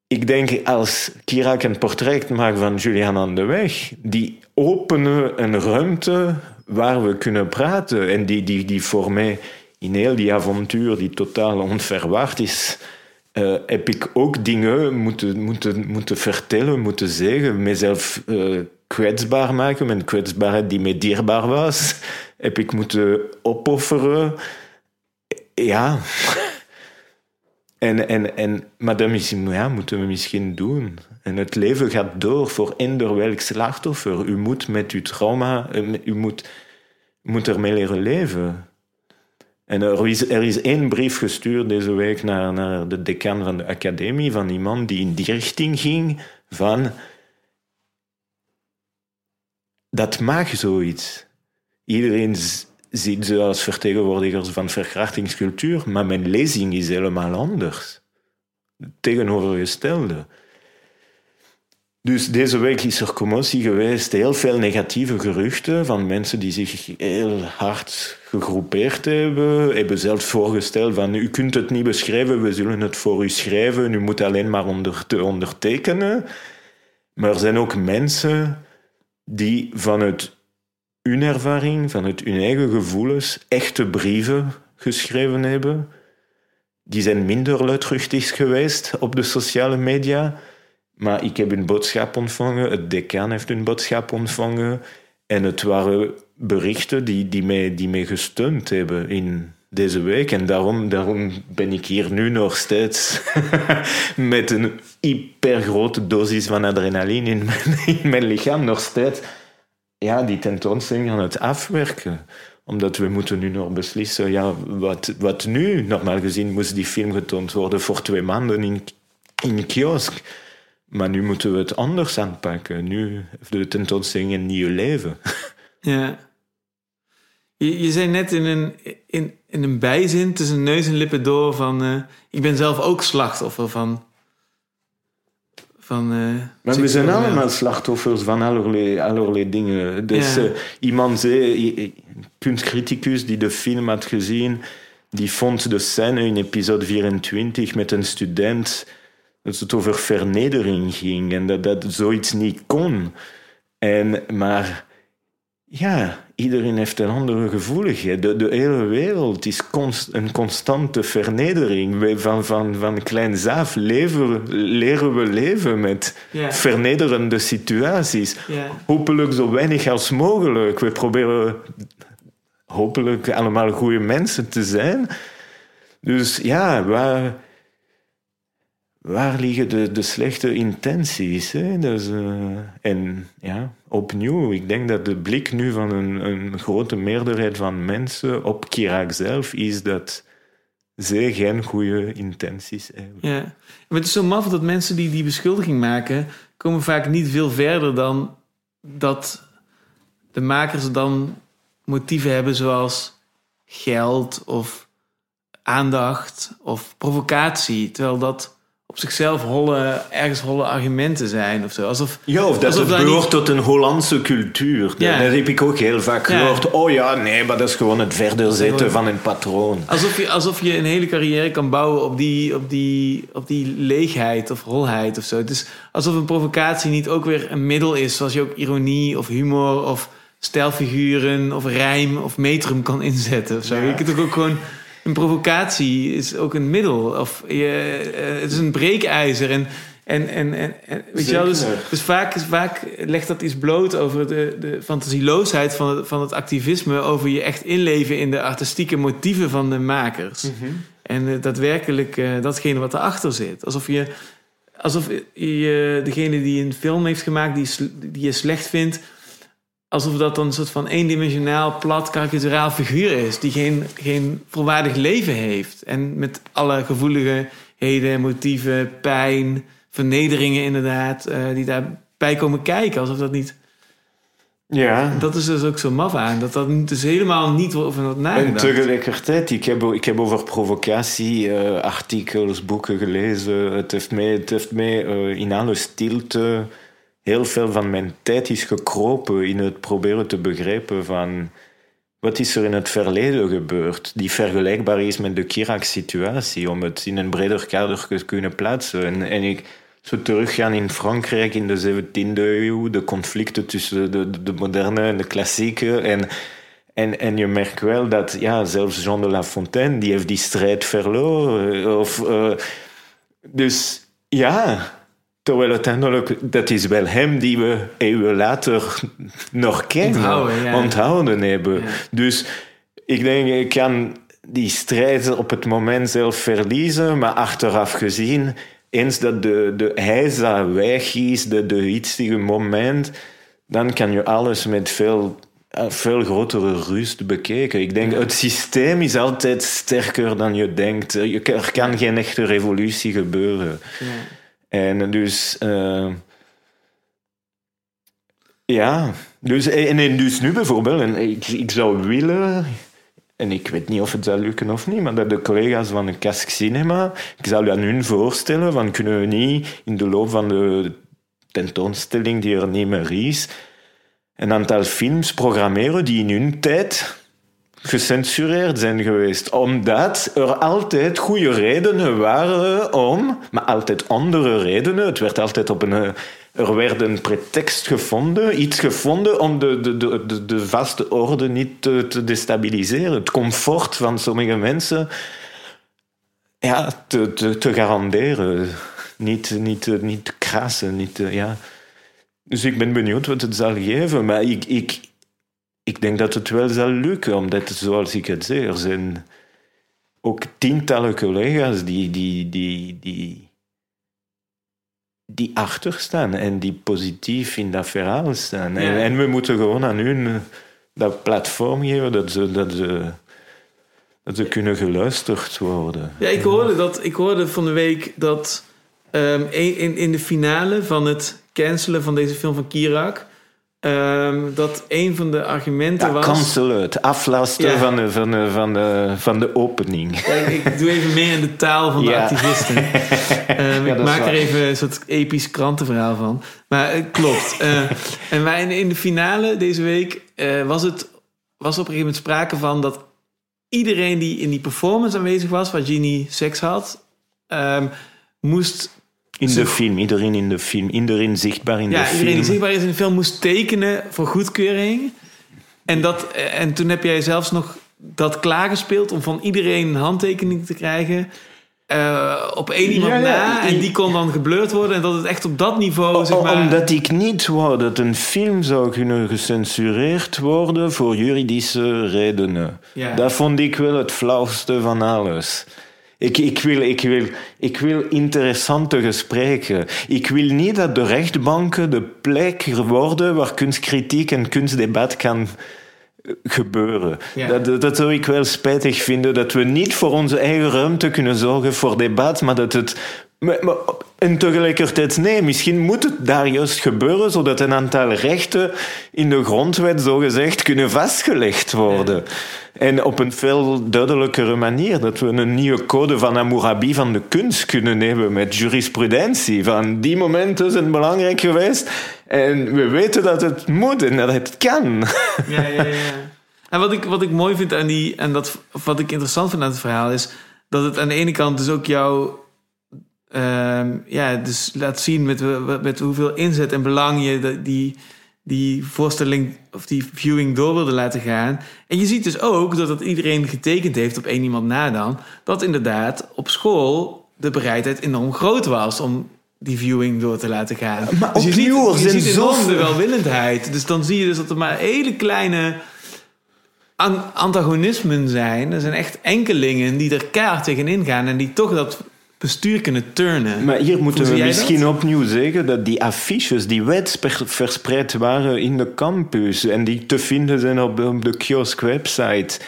ik denk, als Kirak een portret maakt van Julian aan de Weg, die openen een ruimte waar we kunnen praten. En die, die, die voor mij in heel die avontuur, die totaal onverwacht is, uh, heb ik ook dingen moeten, moeten, moeten vertellen, moeten zeggen, mezelf uh, kwetsbaar maken. Mijn kwetsbaarheid die mij dierbaar was, heb ik moeten opofferen. Ja. En, en, en, maar dat ja, moeten we misschien doen. En het leven gaat door voor eender welk slachtoffer. U moet met uw trauma, eh, u moet, moet ermee leren leven. En er is, er is één brief gestuurd deze week naar, naar de decaan van de academie, van iemand die in die richting ging van dat mag zoiets. Iedereen ziet ze als vertegenwoordigers van verkrachtingscultuur, maar mijn lezing is helemaal anders. Tegenovergestelde. Dus deze week is er commotie geweest, heel veel negatieve geruchten van mensen die zich heel hard gegroepeerd hebben, hebben zelfs voorgesteld van u kunt het niet beschrijven, we zullen het voor u schrijven, u moet alleen maar te ondertekenen. Maar er zijn ook mensen die vanuit hun ervaring, vanuit hun eigen gevoelens, echte brieven geschreven hebben. Die zijn minder luidruchtig geweest op de sociale media maar ik heb een boodschap ontvangen, het decaan heeft een boodschap ontvangen. En het waren berichten die, die, mij, die mij gesteund hebben in deze week. En daarom, daarom ben ik hier nu nog steeds met een hypergrote dosis van adrenaline in mijn, in mijn lichaam. Nog steeds ja, die tentoonstelling aan het afwerken omdat we moeten nu nog beslissen, ja, wat, wat nu? Normaal gezien moest die film getoond worden voor twee maanden in, in kiosk. Maar nu moeten we het anders aanpakken. Nu heeft de tentoonstelling een nieuw leven. Ja. Je, je zei net in een, in, in een bijzin tussen neus en lippen door van... Uh, ik ben zelf ook slachtoffer van... van uh, maar we zijn allemaal slachtoffers van allerlei, allerlei dingen. Dus ja. uh, iemand zei, kunstcriticus die de film had gezien... die vond de scène in episode 24 met een student dat het over vernedering ging en dat dat zoiets niet kon. En, maar ja, iedereen heeft een andere gevoeligheid. De, de hele wereld is een constante vernedering. Van, van, van kleins af leven, leren we leven met vernederende situaties. Hopelijk zo weinig als mogelijk. We proberen hopelijk allemaal goede mensen te zijn. Dus ja, waar waar liggen de, de slechte intenties? Hè? Dus, uh, en ja, opnieuw, ik denk dat de blik nu van een, een grote meerderheid van mensen op Kirak zelf is dat ze geen goede intenties hebben. Ja, maar het is zo maf dat mensen die die beschuldiging maken, komen vaak niet veel verder dan dat de makers dan motieven hebben zoals geld of aandacht of provocatie. Terwijl dat op zichzelf holle, ergens holle argumenten zijn of zo. Alsof, Ja, of dat het behoort niet- tot een Hollandse cultuur. Ja. Dat heb ik ook heel vaak Ja. gehoord. Oh ja, nee, maar dat is gewoon het verder zetten van een patroon. Alsof je, alsof je een hele carrière kan bouwen op die, op, die, op die leegheid of holheid of zo. Het is alsof een provocatie niet ook weer een middel is, zoals je ook ironie of humor of stijlfiguren of rijm of metrum kan inzetten of zo. Ja. Je kunt ook gewoon. Een provocatie is ook een middel. Of je, eh, het is een breekijzer. En, en, en, en, en weet je wel, dus, dus vaak, vaak legt dat iets bloot over de, de fantasieloosheid van het, van het activisme. Over je echt inleven in de artistieke motieven van de makers. En eh, daadwerkelijk eh, datgene wat erachter zit. Alsof je, alsof je degene die een film heeft gemaakt die, die je slecht vindt. Alsof dat dan een soort van eendimensionaal, plat, karikaturaal figuur is. Die geen, geen volwaardig leven heeft. En met alle gevoeligheden, motieven, pijn, vernederingen inderdaad. eh, die daarbij komen kijken. Alsof dat niet... Ja. Dat is dus ook zo maf aan. Dat dat dus helemaal niet over En nagedacht. tegelijkertijd, ik heb, ik heb over provocatie eh, artikels, boeken gelezen. Het heeft mij, het heeft mij eh, in alle stilte heel veel van mijn tijd is gekropen in het proberen te begrijpen van wat is er in het verleden gebeurd die vergelijkbaar is met de Chirac-situatie, om het in een breder kader te kunnen plaatsen. En, en ik zo teruggaan in Frankrijk in de 17e eeuw, de conflicten tussen de, de, de moderne en de klassieke. En, en, en je merkt wel dat ja, zelfs Jean de La Fontaine, die heeft die strijd verloren. Of, eh, dus ja, terwijl uiteindelijk, dat is wel hem die we eeuwen later nog kennen, Onthouden, ja. onthouden hebben. Ja. Dus ik denk, ik kan die strijd op het moment zelf verliezen, maar achteraf gezien, eens dat de, de heisa weg is, de, de hitsige moment, dan kan je alles met veel, eh, veel grotere rust bekijken. Ik denk, het systeem is altijd sterker dan je denkt. Er kan geen echte revolutie gebeuren. Ja. En dus... eh, ja, dus, en, en dus nu bijvoorbeeld, en ik, zou willen, en ik weet niet of het zal lukken of niet, maar dat de collega's van de Cask Cinema, ik zou aan hun voorstellen, van kunnen we niet in de loop van de tentoonstelling die er niet meer is, een aantal films programmeren die in hun tijd gecensureerd zijn geweest. Omdat er altijd goede redenen waren om, maar altijd andere redenen. Het werd altijd op een. eh, Er werd een pretext gevonden, iets gevonden om de, de, de, de, vaste orde niet te, destabiliseren. Het comfort van sommige mensen ja, te, te, te garanderen. Niet, niet, niet te krassen. Niet, eh, ja. Dus ik ben benieuwd wat het zal geven. Maar ik, ik, ik denk dat het wel zal lukken, omdat, zoals ik het zei, er zijn ook tientallen collega's die, die, die, die, die achter staan en die positief in dat verhaal staan. En, Ja. en we moeten gewoon aan hun eh, dat platform geven, dat ze, dat ze, dat ze kunnen geluisterd worden. Ja, ik hoorde, dat, ik hoorde van de week dat ehm, in, in, in de finale van het cancelen van deze film van Kirak... ehm, dat een van de argumenten Ja, was... het aflasten Ja. van, de, van, de, van, de, van de opening. Kijk, ik doe even mee in de taal van de Ja. activisten. Ehm, ik maak er even een soort episch krantenverhaal van. Maar het klopt. Eh, en wij in, in de finale deze week eh, was, het, was er op een gegeven moment sprake van dat iedereen die in die performance aanwezig was, waar Genie seks had, ehm, moest. In de film, iedereen in de film, iedereen zichtbaar in Ja, de film. iedereen die zichtbaar is in de film moest tekenen voor goedkeuring. En, dat, en toen heb jij zelfs nog dat klaargespeeld om van iedereen een handtekening te krijgen. eh, op één iemand Ja, ja, na. En ik- die kon dan geblurred worden. En dat het echt op dat niveau, zeg O- maar... Omdat ik niet wou dat een film zou kunnen gecensureerd worden voor juridische redenen. Ja. Dat vond ik wel het flauwste van alles. Ik, ik, wil, ik, wil, ik wil interessante gesprekken. Ik wil niet dat de rechtbanken de plek worden waar kunstkritiek en kunstdebat kan eh, gebeuren. Ja. Dat, dat, dat zou ik wel spijtig vinden, dat we niet voor onze eigen ruimte kunnen zorgen voor debat, maar dat het... Maar, maar En tegelijkertijd, nee, misschien moet het daar juist gebeuren, zodat een aantal rechten in de grondwet zogezegd kunnen vastgelegd worden. En op een veel duidelijkere manier, dat we een nieuwe code van Hammurabi van de kunst kunnen hebben met jurisprudentie. Van die momenten zijn belangrijk geweest en we weten dat het moet en dat het kan. Ja, ja, ja. En wat ik, wat ik mooi vind aan die, en dat, wat ik interessant vind aan het verhaal is dat het aan de ene kant dus ook jouw Ehm, ja, dus laat zien met, met hoeveel inzet en belang je die, die voorstelling of die viewing door wilde laten gaan. En je ziet dus ook dat het iedereen getekend heeft op één iemand na dan, dat inderdaad op school de bereidheid enorm groot was om die viewing door te laten gaan. Maar dus je ziet, je ziet enorm de welwillendheid. Dus dan zie je dus dat er maar hele kleine antagonismen zijn. Er zijn echt enkelingen die er keihard tegenin gaan en die toch dat bestuur kunnen turnen. Maar hier moeten we misschien opnieuw zeggen dat die affiches die verspreid waren in de campus en die te vinden zijn op, de kiosk website.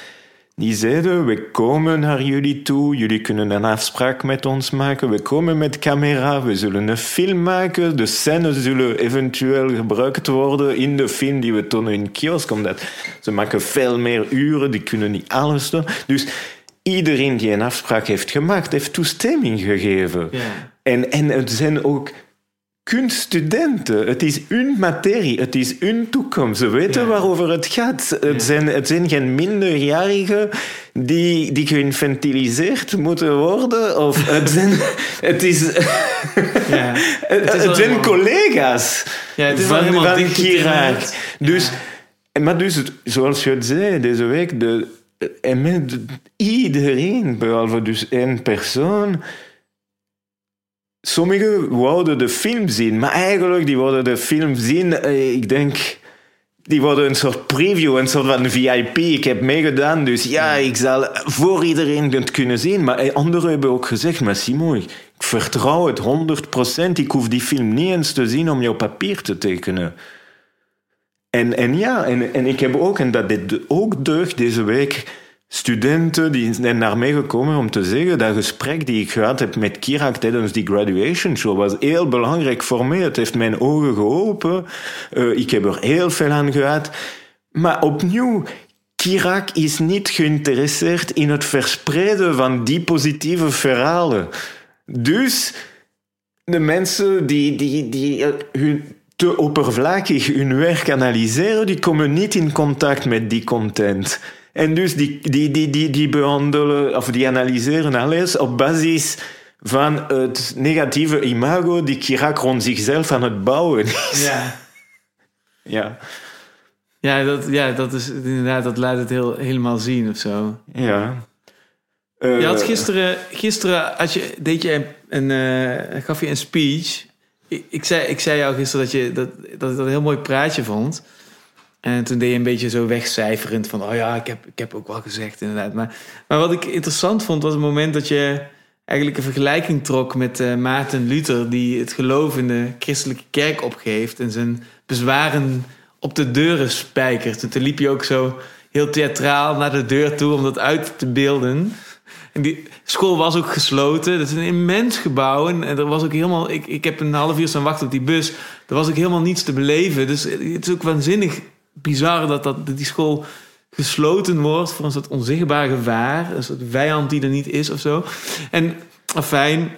Die zeiden, we komen naar jullie toe, jullie kunnen een afspraak met ons maken, we komen met camera, we zullen een film maken, de scènes zullen eventueel gebruikt worden in de film die we tonen in kiosk, omdat ze maken veel meer uren, die kunnen niet alles doen. Dus iedereen die een afspraak heeft gemaakt, heeft toestemming gegeven. Ja. En, en het zijn ook kunststudenten. Het is hun materie, het is hun toekomst. Ze weten waarover het gaat. Het, zijn, het zijn geen minderjarigen die, die geïnfantiliseerd moeten worden. Of het zijn, het is, ja. het, het, zijn collega's ja, het is van, van Chirac. Dus, maar dus, zoals je het zei deze week, de, en met iedereen, behalve dus één persoon. Sommigen wouden de film zien, maar eigenlijk die wilden de film zien, eh, ik denk, die worden een soort preview, een soort van VIP. Ik heb meegedaan, dus ja, ik zal voor iedereen het kunnen zien. Maar eh, anderen hebben ook gezegd, maar Simon, ik vertrouw het 100%. Ik hoef die film niet eens te zien om jouw papier te tekenen. En, en ja, en, en ik heb ook, en dat dit ook deugd deze week, studenten die zijn naar mij gekomen om te zeggen dat gesprek die ik gehad heb met Kirak tijdens die graduation show was heel belangrijk voor mij. Het heeft mijn ogen geopend. Uh, ik heb er heel veel aan gehad. Maar opnieuw, Kirak is niet geïnteresseerd in het verspreiden van die positieve verhalen. Dus de mensen die, die, die eh, hun te oppervlakkig hun werk analyseren, die komen niet in contact met die content. En dus die, die, die, die, die behandelen of die analyseren alles op basis van het negatieve imago die Chirac rond zichzelf aan het bouwen is. Ja. ja. Ja, dat, ja, dat is inderdaad, dat laat het heel, helemaal zien of zo. Ja. je had gisteren, gisteren had je, deed je een, uh, gaf je een speech ik, zei, ik zei jou gisteren dat, je, dat, dat ik dat een heel mooi praatje vond. En toen deed je een beetje zo wegcijferend van... oh ja, ik heb, ik heb ook wel gezegd inderdaad. Maar, maar wat ik interessant vond was het moment dat je... eigenlijk een vergelijking trok met uh, Maarten Luther... die het geloof in de christelijke kerk opgeeft... en zijn bezwaren op de deuren spijkert. En toen liep je ook zo heel theatraal naar de deur toe... om dat uit te beelden... En die school was ook gesloten. Dat is een immens gebouw. En er was ook helemaal. Ik, ik heb een half uur staan wachten op die bus. Er was ook helemaal niets te beleven. Dus het is ook waanzinnig bizar dat, dat die school gesloten wordt voor een soort onzichtbaar gevaar. Een soort vijand die er niet is of zo. En fijn,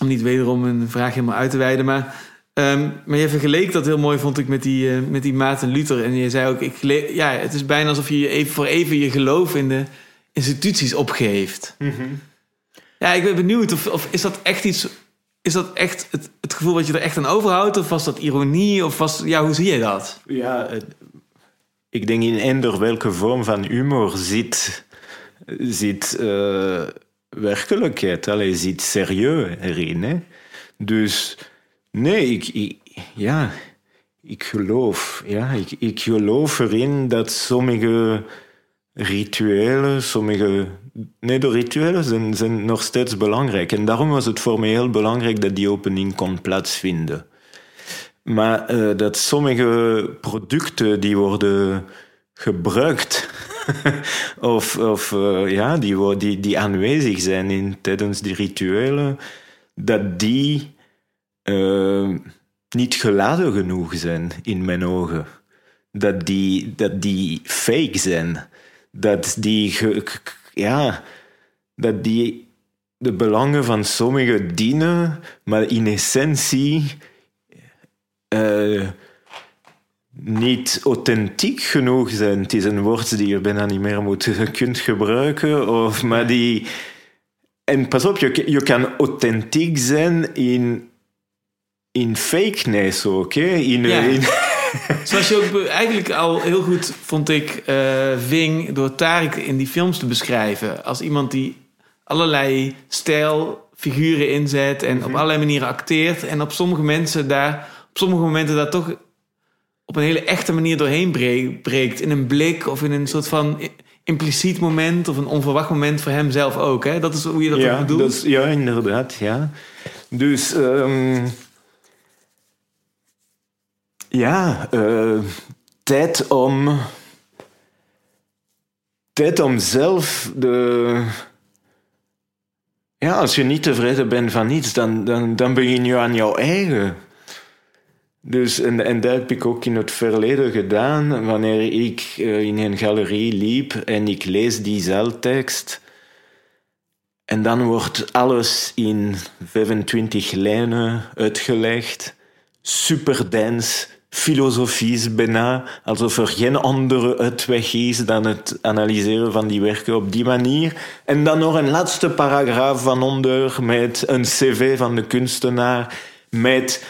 om niet wederom een vraag helemaal uit te wijden, maar. Um, maar je vergeleek dat heel mooi, vond ik, met die, uh, met die Maarten Luther. En je zei ook, ik ja, het is bijna alsof je even, voor even je geloof in de instituties opgeeft. Mm Ja, ik ben benieuwd of, of is dat echt iets. Is dat echt het, het gevoel wat je er echt aan overhoudt? Of was dat ironie? Of was, ja, hoe zie je dat? Ja, ik denk in eender welke vorm van humor zit, zit uh, werkelijkheid. Allee, zit serieus erin. Hè? Dus nee, ik, ik, ja, ik geloof. Ja, ik, ik geloof erin dat sommige rituelen, sommige. Nee, de rituelen zijn, zijn nog steeds belangrijk. En daarom was het voor mij heel belangrijk dat die opening kon plaatsvinden. Maar uh, dat sommige producten die worden gebruikt, of, of uh, ja, die, die, die aanwezig zijn in, tijdens die rituelen, dat die eh, niet geladen genoeg zijn in mijn ogen. Dat die, dat die fake zijn. Dat die, ja, dat die de belangen van sommigen dienen, maar in essentie uh, niet authentiek genoeg zijn. Het is een woord die je bijna niet meer moet, kunt gebruiken. Of, maar die, en pas op, je, je kan authentiek zijn in, in fakeness ook. Hè? In, ja. in Zoals je ook eigenlijk al heel goed, vond ik, uh, ving door Tarek in die films te beschrijven. Als iemand die allerlei stijl, figuren inzet en op allerlei manieren acteert. En op sommige mensen daar, op sommige momenten daar toch op een hele echte manier doorheen breekt. In een blik of in een soort van impliciet moment of een onverwacht moment voor hem zelf ook. Hè? Dat is hoe je dat ja, ook bedoelt? Dat ja, inderdaad. Ja. Dus um, ja, uh, tijd om tijd om zelf de ja, als je niet tevreden bent van iets, dan, dan, dan begin je aan jouw eigen. Dus, en, en dat heb ik ook in het verleden gedaan, wanneer ik uh, in een galerie liep en ik lees die zeltekst. En dan wordt alles in 25 lijnen uitgelegd, super dens, filosofisch bijna, alsof er geen andere uitweg is dan het analyseren van die werken op die manier. En dan nog een laatste paragraaf van onder met een cv van de kunstenaar, met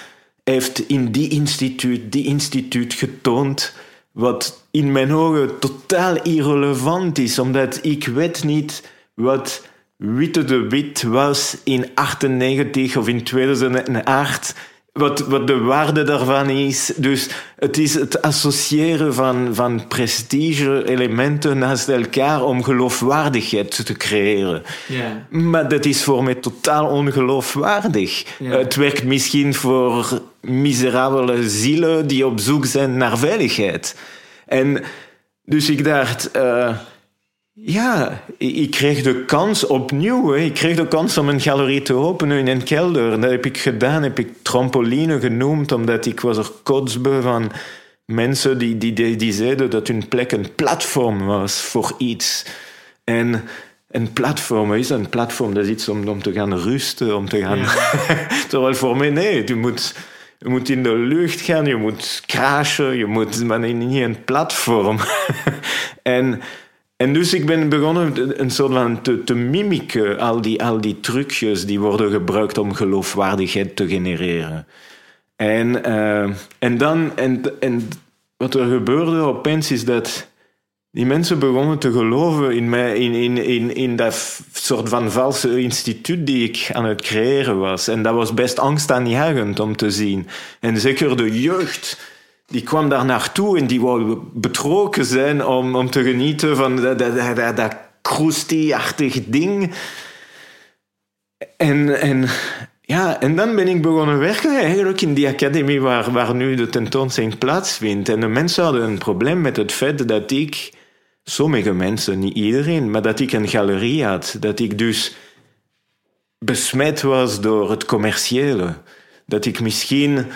heeft in die instituut, die instituut getoond, wat in mijn ogen totaal irrelevant is, omdat ik weet niet wat Witte de Wit was in 98 of in 2008 wat, wat de waarde daarvan is. Dus het is het associëren van, van prestige-elementen naast elkaar om geloofwaardigheid te creëren. Yeah. Maar dat is voor mij totaal ongeloofwaardig. Het werkt misschien voor miserabele zielen die op zoek zijn naar veiligheid. En dus ik dacht. Uh, ja, ik kreeg de kans opnieuw. Hè. Ik kreeg de kans om een galerie te openen in een kelder. Dat heb ik gedaan, heb ik trampoline genoemd, omdat ik was er kotsbeu van mensen die, die, die, die zeiden dat hun plek een platform was voor iets. En een platform is een platform, dat is iets om, om te gaan rusten, om te gaan... Ja. Terwijl voor mij, nee, je moet... Je moet in de lucht gaan, je moet crashen, je moet maar niet een platform. en en dus ik ben begonnen een soort van te, te al die, al die trucjes die worden gebruikt om geloofwaardigheid te genereren. En, uh, en dan, en, en wat er gebeurde opeens is dat die mensen begonnen te geloven in, mij, in, in, in, in dat soort van valse instituut die ik aan het creëren was. En dat was best angstaanjagend om te zien. En zeker de jeugd die kwam daar naartoe en die wou betrokken zijn om, om te genieten van dat, dat, dat, dat kroestie-achtig ding. En, en, ja, en dan ben ik begonnen werken eigenlijk in die academie waar, waar nu de tentoonstelling plaatsvindt. En de mensen hadden een probleem met het feit dat ik, sommige mensen, niet iedereen, maar dat ik een galerie had. Dat ik dus besmet was door het commerciële. Dat ik misschien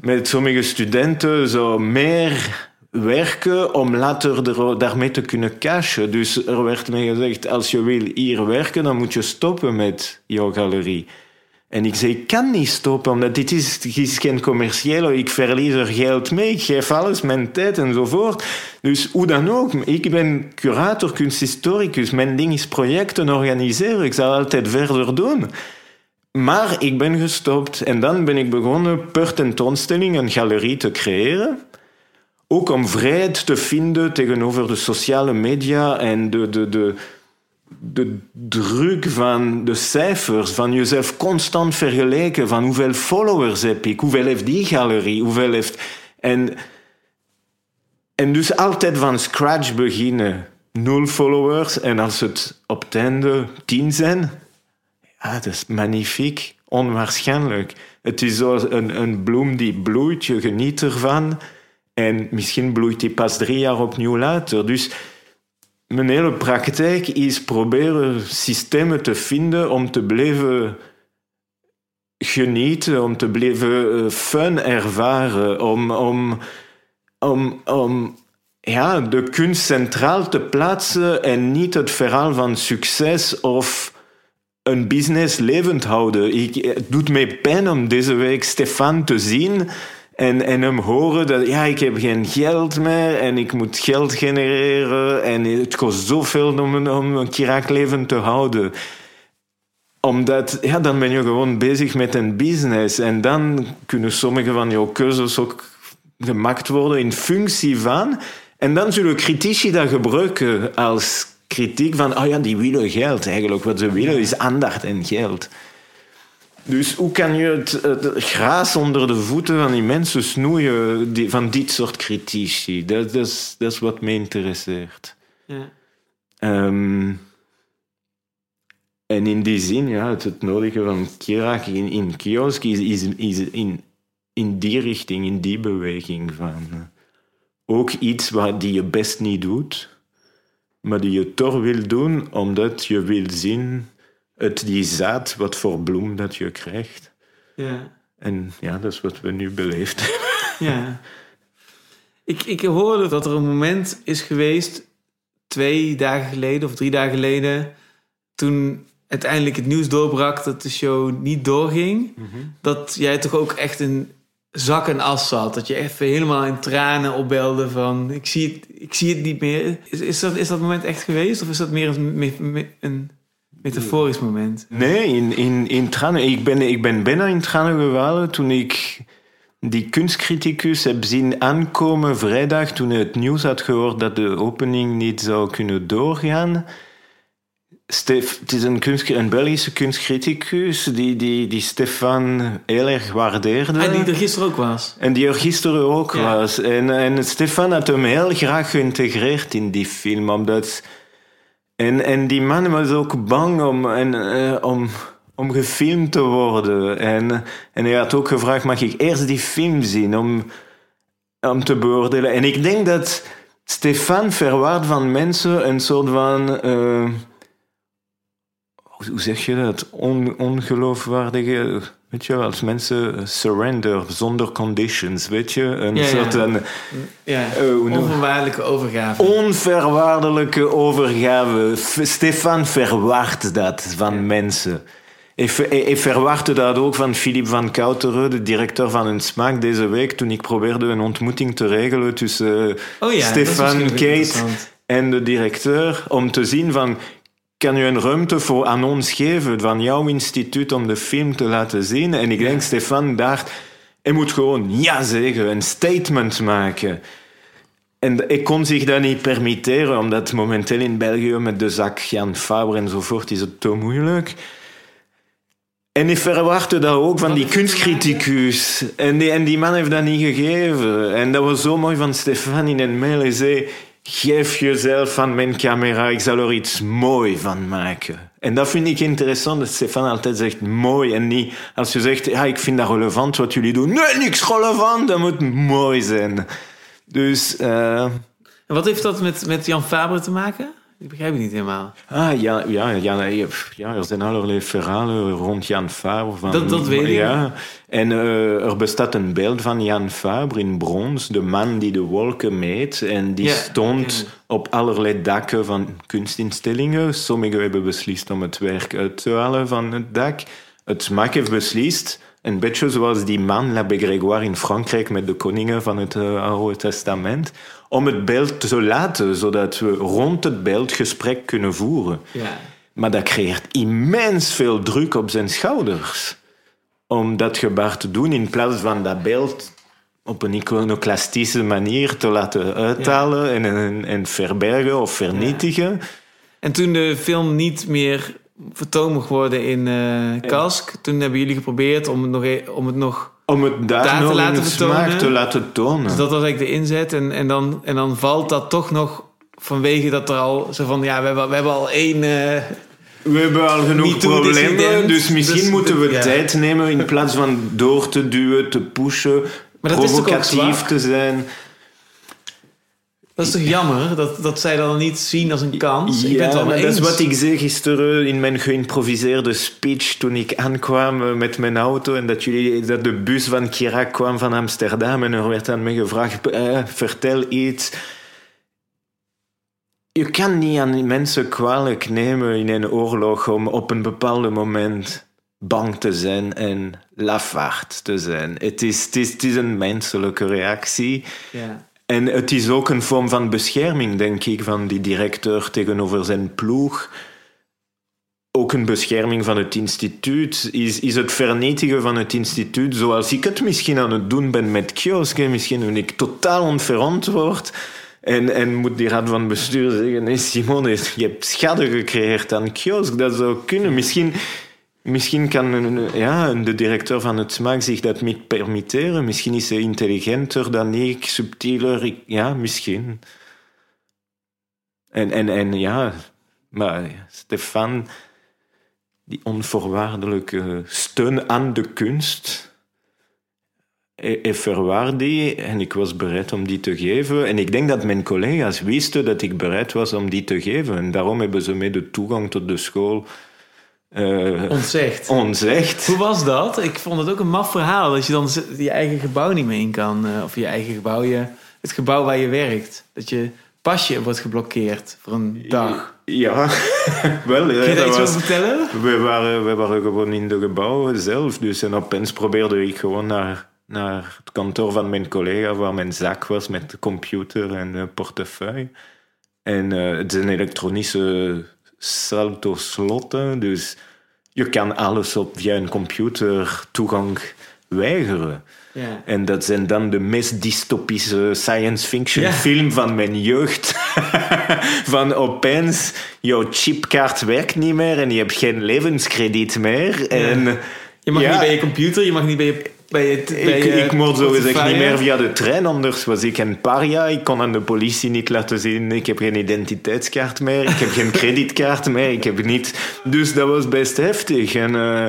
met sommige studenten zo meer werken om later daarmee te kunnen cashen. Dus er werd mij gezegd, als je wil hier werken, dan moet je stoppen met jouw galerie. En ik zei, ik kan niet stoppen, omdat dit is, is geen commerciële. Ik verlies er geld mee, ik geef alles, mijn tijd enzovoort. Dus hoe dan ook, ik ben curator, kunsthistoricus. Mijn ding is projecten organiseren. Ik zal altijd verder doen. Maar ik ben gestopt en dan ben ik begonnen per tentoonstelling een galerie te creëren. Ook om vrijheid te vinden tegenover de sociale media en de, de, de, de druk van de cijfers, van jezelf constant vergelijken, van hoeveel followers heb ik, hoeveel heeft die galerie, hoeveel heeft... En, en dus altijd van scratch beginnen. Nul followers en als het op het einde tien zijn, Ah, dat is magnifiek, onwaarschijnlijk. Het is zo een, een bloem die bloeit, je geniet ervan. En misschien bloeit die pas drie jaar opnieuw later. Dus mijn hele praktijk is proberen systemen te vinden om te blijven genieten, om te blijven eh, fun ervaren, om, om, om, om ja, de kunst centraal te plaatsen en niet het verhaal van succes of een business levend houden. Ik, het doet mij pijn om deze week Stefan te zien en, en hem horen dat ja, ik heb geen geld meer en ik moet geld genereren en het kost zoveel om, om een Kirak levend te houden omdat, ja, dan ben je gewoon bezig met een business. En dan kunnen sommige van jouw keuzes ook gemaakt worden in functie van. En dan zullen critici dat gebruiken als kritiek van, oh ja, die willen geld eigenlijk. Wat ze willen is aandacht en geld. Dus hoe kan je het, het gras onder de voeten van die mensen snoeien die, van dit soort critici? Dat, dat, is, dat is wat mij interesseert. Ja. Um, en in die zin, ja, het, het nodige van Kirak in, in kiosk is, is, is in, in die richting, in die beweging van uh, ook iets wat die je best niet doet, maar die je toch wil doen omdat je wil zien uit die zaad wat voor bloem dat je krijgt. Ja. En ja, dat is wat we nu beleefd hebben. Ja. Ik, ik hoorde dat er een moment is geweest, twee dagen geleden of drie dagen geleden, toen uiteindelijk het nieuws doorbrak dat de show niet doorging, mhm. dat jij toch ook echt een zak en as zat. Dat je even helemaal in tranen opbelde van ik zie het, ik zie het niet meer. Is, is, dat, is dat moment echt geweest of is dat meer een, een metaforisch moment? Nee, in, in, in tranen. Ik ben, ik ben bijna in tranen gevallen toen ik die kunstcriticus heb zien aankomen vrijdag toen hij het nieuws had gehoord dat de opening niet zou kunnen doorgaan. Stef, het is een, kunst, een Belgische kunstcriticus die, die, die Stefan heel erg waardeerde. En die er gisteren ook was. En die er gisteren ook was. En, en Stefan had hem heel graag geïntegreerd in die film. Omdat, en, en die man was ook bang om, en, uh, om, om gefilmd te worden. En, en hij had ook gevraagd, mag ik eerst die film zien om, om te beoordelen? En ik denk dat Stefan verwaart van mensen een soort van... Uh, hoe zeg je dat? On, ongeloofwaardige. Weet je, als mensen surrender zonder conditions, weet je? Een ja, soort. Ja. Een, ja. Uh, onvoorwaardelijke overgave. Onverwaardelijke overgave. Stefan verwacht dat van mensen. Ik, ik, verwachtte dat ook van Philippe van Kouteren, de directeur van een smaak, deze week, toen ik probeerde een ontmoeting te regelen tussen oh ja, Stefan, Kate en de directeur, om te zien van kan je een ruimte voor aan ons geven van jouw instituut om de film te laten zien? En ik denk, Stefan dacht, hij moet gewoon ja zeggen, een statement maken. En ik kon zich dat niet permitteren, omdat momenteel in België met de zak Jan Faber enzovoort is het te moeilijk. En ik verwachtte dat ook van die kunstcriticus. En die, en die man heeft dat niet gegeven. En dat was zo mooi van Stefan in een mail. Hij zei, geef jezelf aan mijn camera, ik zal er iets mooi van maken. En dat vind ik interessant, dat Stefan altijd zegt mooi en niet als je zegt, ja, ik vind dat relevant wat jullie doen. Nee, niks relevant, dat moet mooi zijn. Dus... Uh... Wat heeft dat met, met Jan Faber te maken? Ik begrijp het niet helemaal. Ah, ja, ja, ja, ja, er zijn allerlei verhalen rond Jan Faber. Van, dat, dat weet ik. Ja. En uh, er bestaat een beeld van Jan Faber in brons, de man die de wolken meet. En die stond op allerlei dakken van kunstinstellingen. Sommigen hebben beslist om het werk uit te halen van het dak. Het SMAC heeft beslist, een beetje zoals die man, L'Abbé Grégoire in Frankrijk met de koningen van het uh, Oude Testament om het beeld te laten, zodat we rond het beeld gesprek kunnen voeren. Ja. Maar dat creëert immens veel druk op zijn schouders. Om dat gebaar te doen in plaats van dat beeld op een iconoclastische manier te laten uithalen en, en, en, verbergen of vernietigen. En toen de film niet meer vertoond mocht worden in uh, Kask, toen hebben jullie geprobeerd om het nog, e- om het nog om het daar, te laten te laten tonen. Dus dat was eigenlijk de inzet. En, en, dan, en dan valt dat toch nog vanwege dat er al zo van... Ja, we hebben, we hebben al één... Uh, we hebben al genoeg problemen, dus misschien dus moeten we tijd nemen in plaats van door te duwen, te pushen, provocatief te zijn. Dat is toch jammer dat, dat zij dat niet zien als een kans? ik ben het Ja, wel mee dat is wat ik zei gisteren in mijn geïmproviseerde speech toen ik aankwam eh, met mijn auto en dat, jullie, dat de bus van Chirac kwam van Amsterdam en er werd aan me gevraagd, eh, vertel iets. Je kan niet aan die mensen kwalijk nemen in een oorlog om op een bepaald moment bang te zijn en lafaard te zijn. Het is, het is, het is een menselijke reactie. Ja. En het is ook een vorm van bescherming, denk ik, van die directeur tegenover zijn ploeg. Ook een bescherming van het instituut. Is, is het vernietigen van het instituut, zoals ik het misschien aan het doen ben met kiosken. Misschien ben ik totaal onverantwoord. En, en moet die raad van bestuur zeggen: nee, Simon, je hebt schade gecreëerd aan kiosk. Dat zou kunnen. Misschien, misschien kan ja, de directeur van het SMAC zich dat niet permitteren. Misschien is hij intelligenter dan ik, subtieler. Ik- ja, misschien. En, en, en ja, maar Stefan, die onvoorwaardelijke steun aan de kunst, hij verwaarde die en ik was bereid om die te geven. En ik denk dat mijn collega's wisten dat ik bereid was om die te geven. En daarom hebben ze mij de toegang tot de school eh Ontzegd. ontzegd. Hoe was dat? Ik vond het ook een maf verhaal. Dat je dan je eigen gebouw niet meer in kan. eh, Of je eigen gebouw, je, het gebouw waar je werkt. Dat je pasje wordt geblokkeerd voor een dag. Ja, wel. Kun je ja, daar dat iets was- over vertellen? We waren, we waren gewoon in de gebouwen zelf. Dus en opeens probeerde ik gewoon naar, naar het kantoor van mijn collega, waar mijn zak was met de computer en de portefeuille. En eh, het is een elektronische salto-slotten, dus je kan alles op, via een computer toegang weigeren. Ja. En dat zijn dan de meest dystopische science fiction Ja. film van mijn jeugd. van opeens, jouw chipkaart werkt niet meer en je hebt geen levenskrediet meer. En Je mag niet bij je computer, je mag niet bij je... Bij bij ik, ik mocht zo gezegd portefeuille. niet meer via de trein, anders was ik een paria. Ik kon aan de politie niet laten zien, ik heb geen identiteitskaart meer, ik heb geen creditkaart meer, ik heb niet... Dus dat was best heftig. En, eh,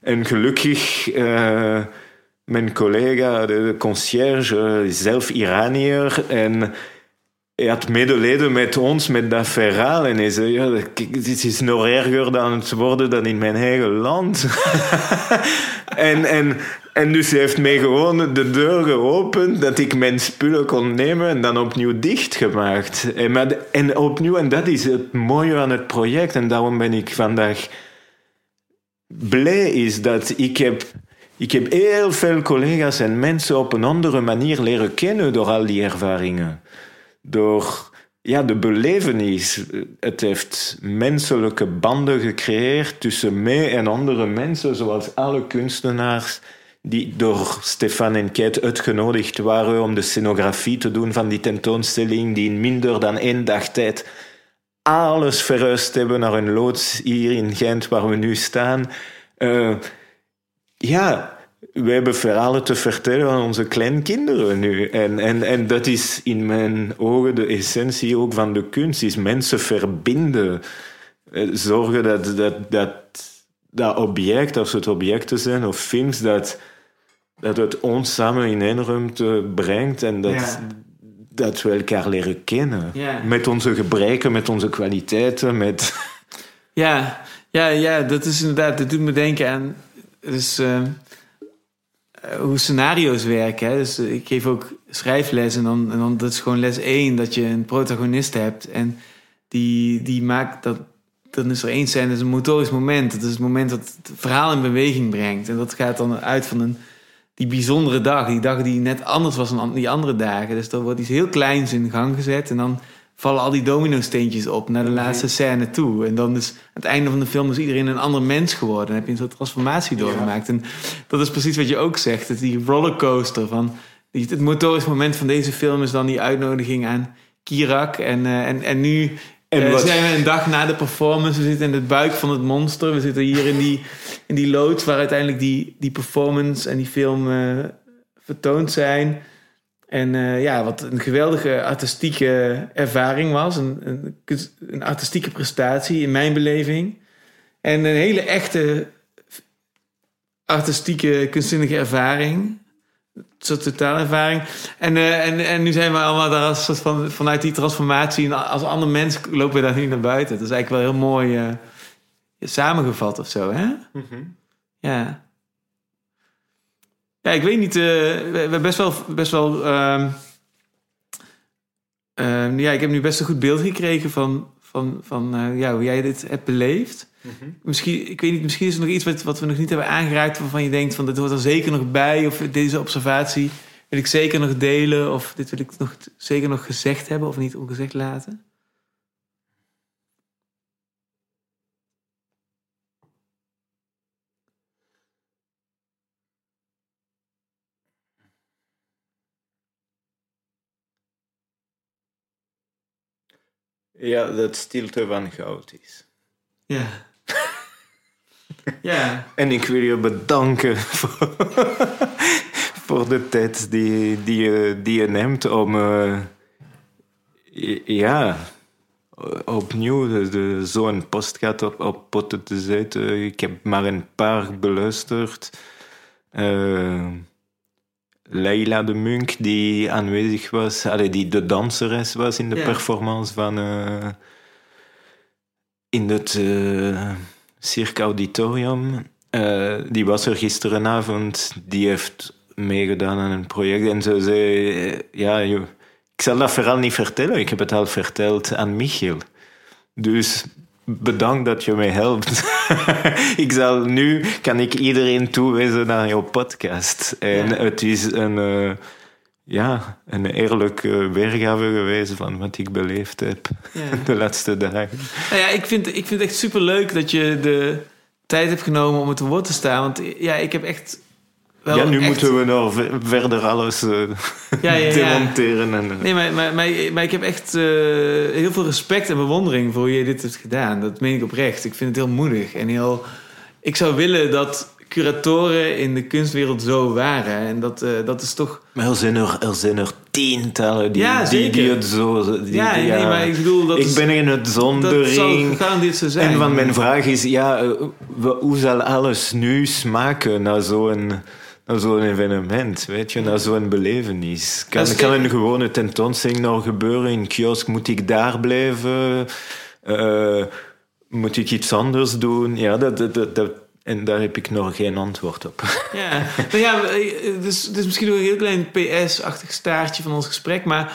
en gelukkig, eh, mijn collega, de, de conciërge, eh, is zelf Iranier en... Hij had medelijden met ons, met dat verhaal. En hij zei, ja, dit is nog erger dan het worden dan in mijn eigen land. en, en, en dus hij heeft mij gewoon de deur geopend, dat ik mijn spullen kon nemen en dan opnieuw dichtgemaakt. En, de- en opnieuw, en dat is het mooie aan het project. En daarom ben ik vandaag blij is dat ik heb... Ik heb heel veel collega's en mensen op een andere manier leren kennen door al die ervaringen door ja, de belevenis. Het heeft menselijke banden gecreëerd tussen mij en andere mensen, zoals alle kunstenaars die door Stefan en Keit uitgenodigd waren om de scenografie te doen van die tentoonstelling, die in minder dan één dag tijd alles verhuisd hebben naar een loods hier in Gent, waar we nu staan. Eh, ja, we hebben verhalen te vertellen aan onze kleinkinderen nu. En, en, en dat is in mijn ogen de essentie ook van de kunst, is mensen verbinden. Eh, Zorgen dat dat, dat, dat object, als het objecten zijn of films, dat, dat het ons samen in één ruimte brengt en dat, Ja. dat we elkaar leren kennen. Ja. Met onze gebreken, met onze kwaliteiten, met... Ja, ja, ja, dat is inderdaad, dat doet me denken aan dus, hoe scenario's werken. Hè? Dus eh, ik geef ook schrijfles en dan, dan dat is gewoon les 1 dat je een protagonist hebt en die, die maakt dat. Dan is er één scène, dat is een motorisch moment. Dat is het moment dat het verhaal in beweging brengt. En dat gaat dan uit van een, die bijzondere dag. Die dag die net anders was dan die andere dagen. Dus dan wordt iets heel kleins in gang gezet. En dan vallen al die domino-steentjes op naar de laatste scène toe. En dan is aan het einde van de film is iedereen een ander mens geworden. Dan heb je een soort transformatie doorgemaakt. En dat is precies wat je ook zegt. Het die rollercoaster van... Het motorisch moment van deze film is dan die uitnodiging aan Kirak. En, eh, en, en nu En eh, zijn we een dag na de performance. We zitten in de buik van het monster. We zitten hier in die, in die loods waar uiteindelijk die, die performance en die film eh, vertoond zijn. En eh, ja, wat een geweldige artistieke ervaring was. Een, een, artistieke prestatie in mijn beleving. En een hele echte artistieke, kunstzinnige ervaring. Een soort totaalervaring. En, eh, en, en nu zijn we allemaal daar als soort van, vanuit die transformatie... en als ander mens lopen we daar nu naar buiten. Dat is eigenlijk wel heel mooi eh, samengevat of zo, hè? Ja. Ja, ik weet niet. eh, we, hebben best wel... Best wel ehm, ehm, ja, ik heb nu best een goed beeld gekregen van, van, van eh, ja, hoe jij dit hebt beleefd. Misschien, ik weet niet, misschien is er nog iets wat, wat we nog niet hebben aangeraakt... waarvan je denkt van dit hoort er zeker nog bij... of deze observatie wil ik zeker nog delen... of dit wil ik nog, zeker nog gezegd hebben of niet ongezegd laten. Ja, dat stilte van goud is. Ja. ja. En ik wil je bedanken voor, voor de tijd die, die, je, die je neemt om eh, ja, opnieuw zo'n postkaart op, op potten te zetten. Ik heb maar een paar beluisterd. Eh, Leila de Munk, die aanwezig was, allee, die de danseres was in de Ja. performance van... eh, in het uh, Cirque Auditorium. Eh, die was er gisterenavond. Die heeft meegedaan aan een project. En ze zei... eh, ja, joh, ik zal dat verhaal niet vertellen. Ik heb het al verteld aan Michiel. Dus bedankt dat je mij helpt. ik zal nu... Kan ik iedereen toewijzen naar jouw podcast. En Ja. het is een... eh, ja, een eerlijke weergave geweest van wat ik beleefd heb ja. de laatste dagen. Nou ja, ik vind, ik vind het echt super leuk dat je de tijd hebt genomen om het te woord te staan. Want ja, ik heb echt. Wel ja, nu echt- moeten we nog ver- verder alles Ja, ja, ja. demonteren. En, eh, Nee, maar, maar, maar, maar ik heb echt eh, heel veel respect en bewondering voor hoe je dit hebt gedaan. Dat meen ik oprecht. Ik vind het heel moedig en heel. Ik zou willen dat curatoren in de kunstwereld zo waren. En dat, dat is toch. Maar er zijn er, er zijn er tientallen die, Ja, die, die het zo... Die, ja, die- nee, maar ik bedoel dat. ik is, ben in het dat zo zijn. En van mijn vraag is, ja, hoe zal alles nu smaken na zo'n zo'n evenement, weet je, na zo'n belevenis? Kan, kan een gewone tentoonstelling nog gebeuren in kiosk? Moet ik daar blijven? Eh, moet ik iets anders doen? Ja, dat, dat, dat, dat- en daar heb ik nog geen antwoord op. Ja, nou ja, eh, dus, dus misschien nog een heel klein PS-achtig staartje van ons gesprek. Maar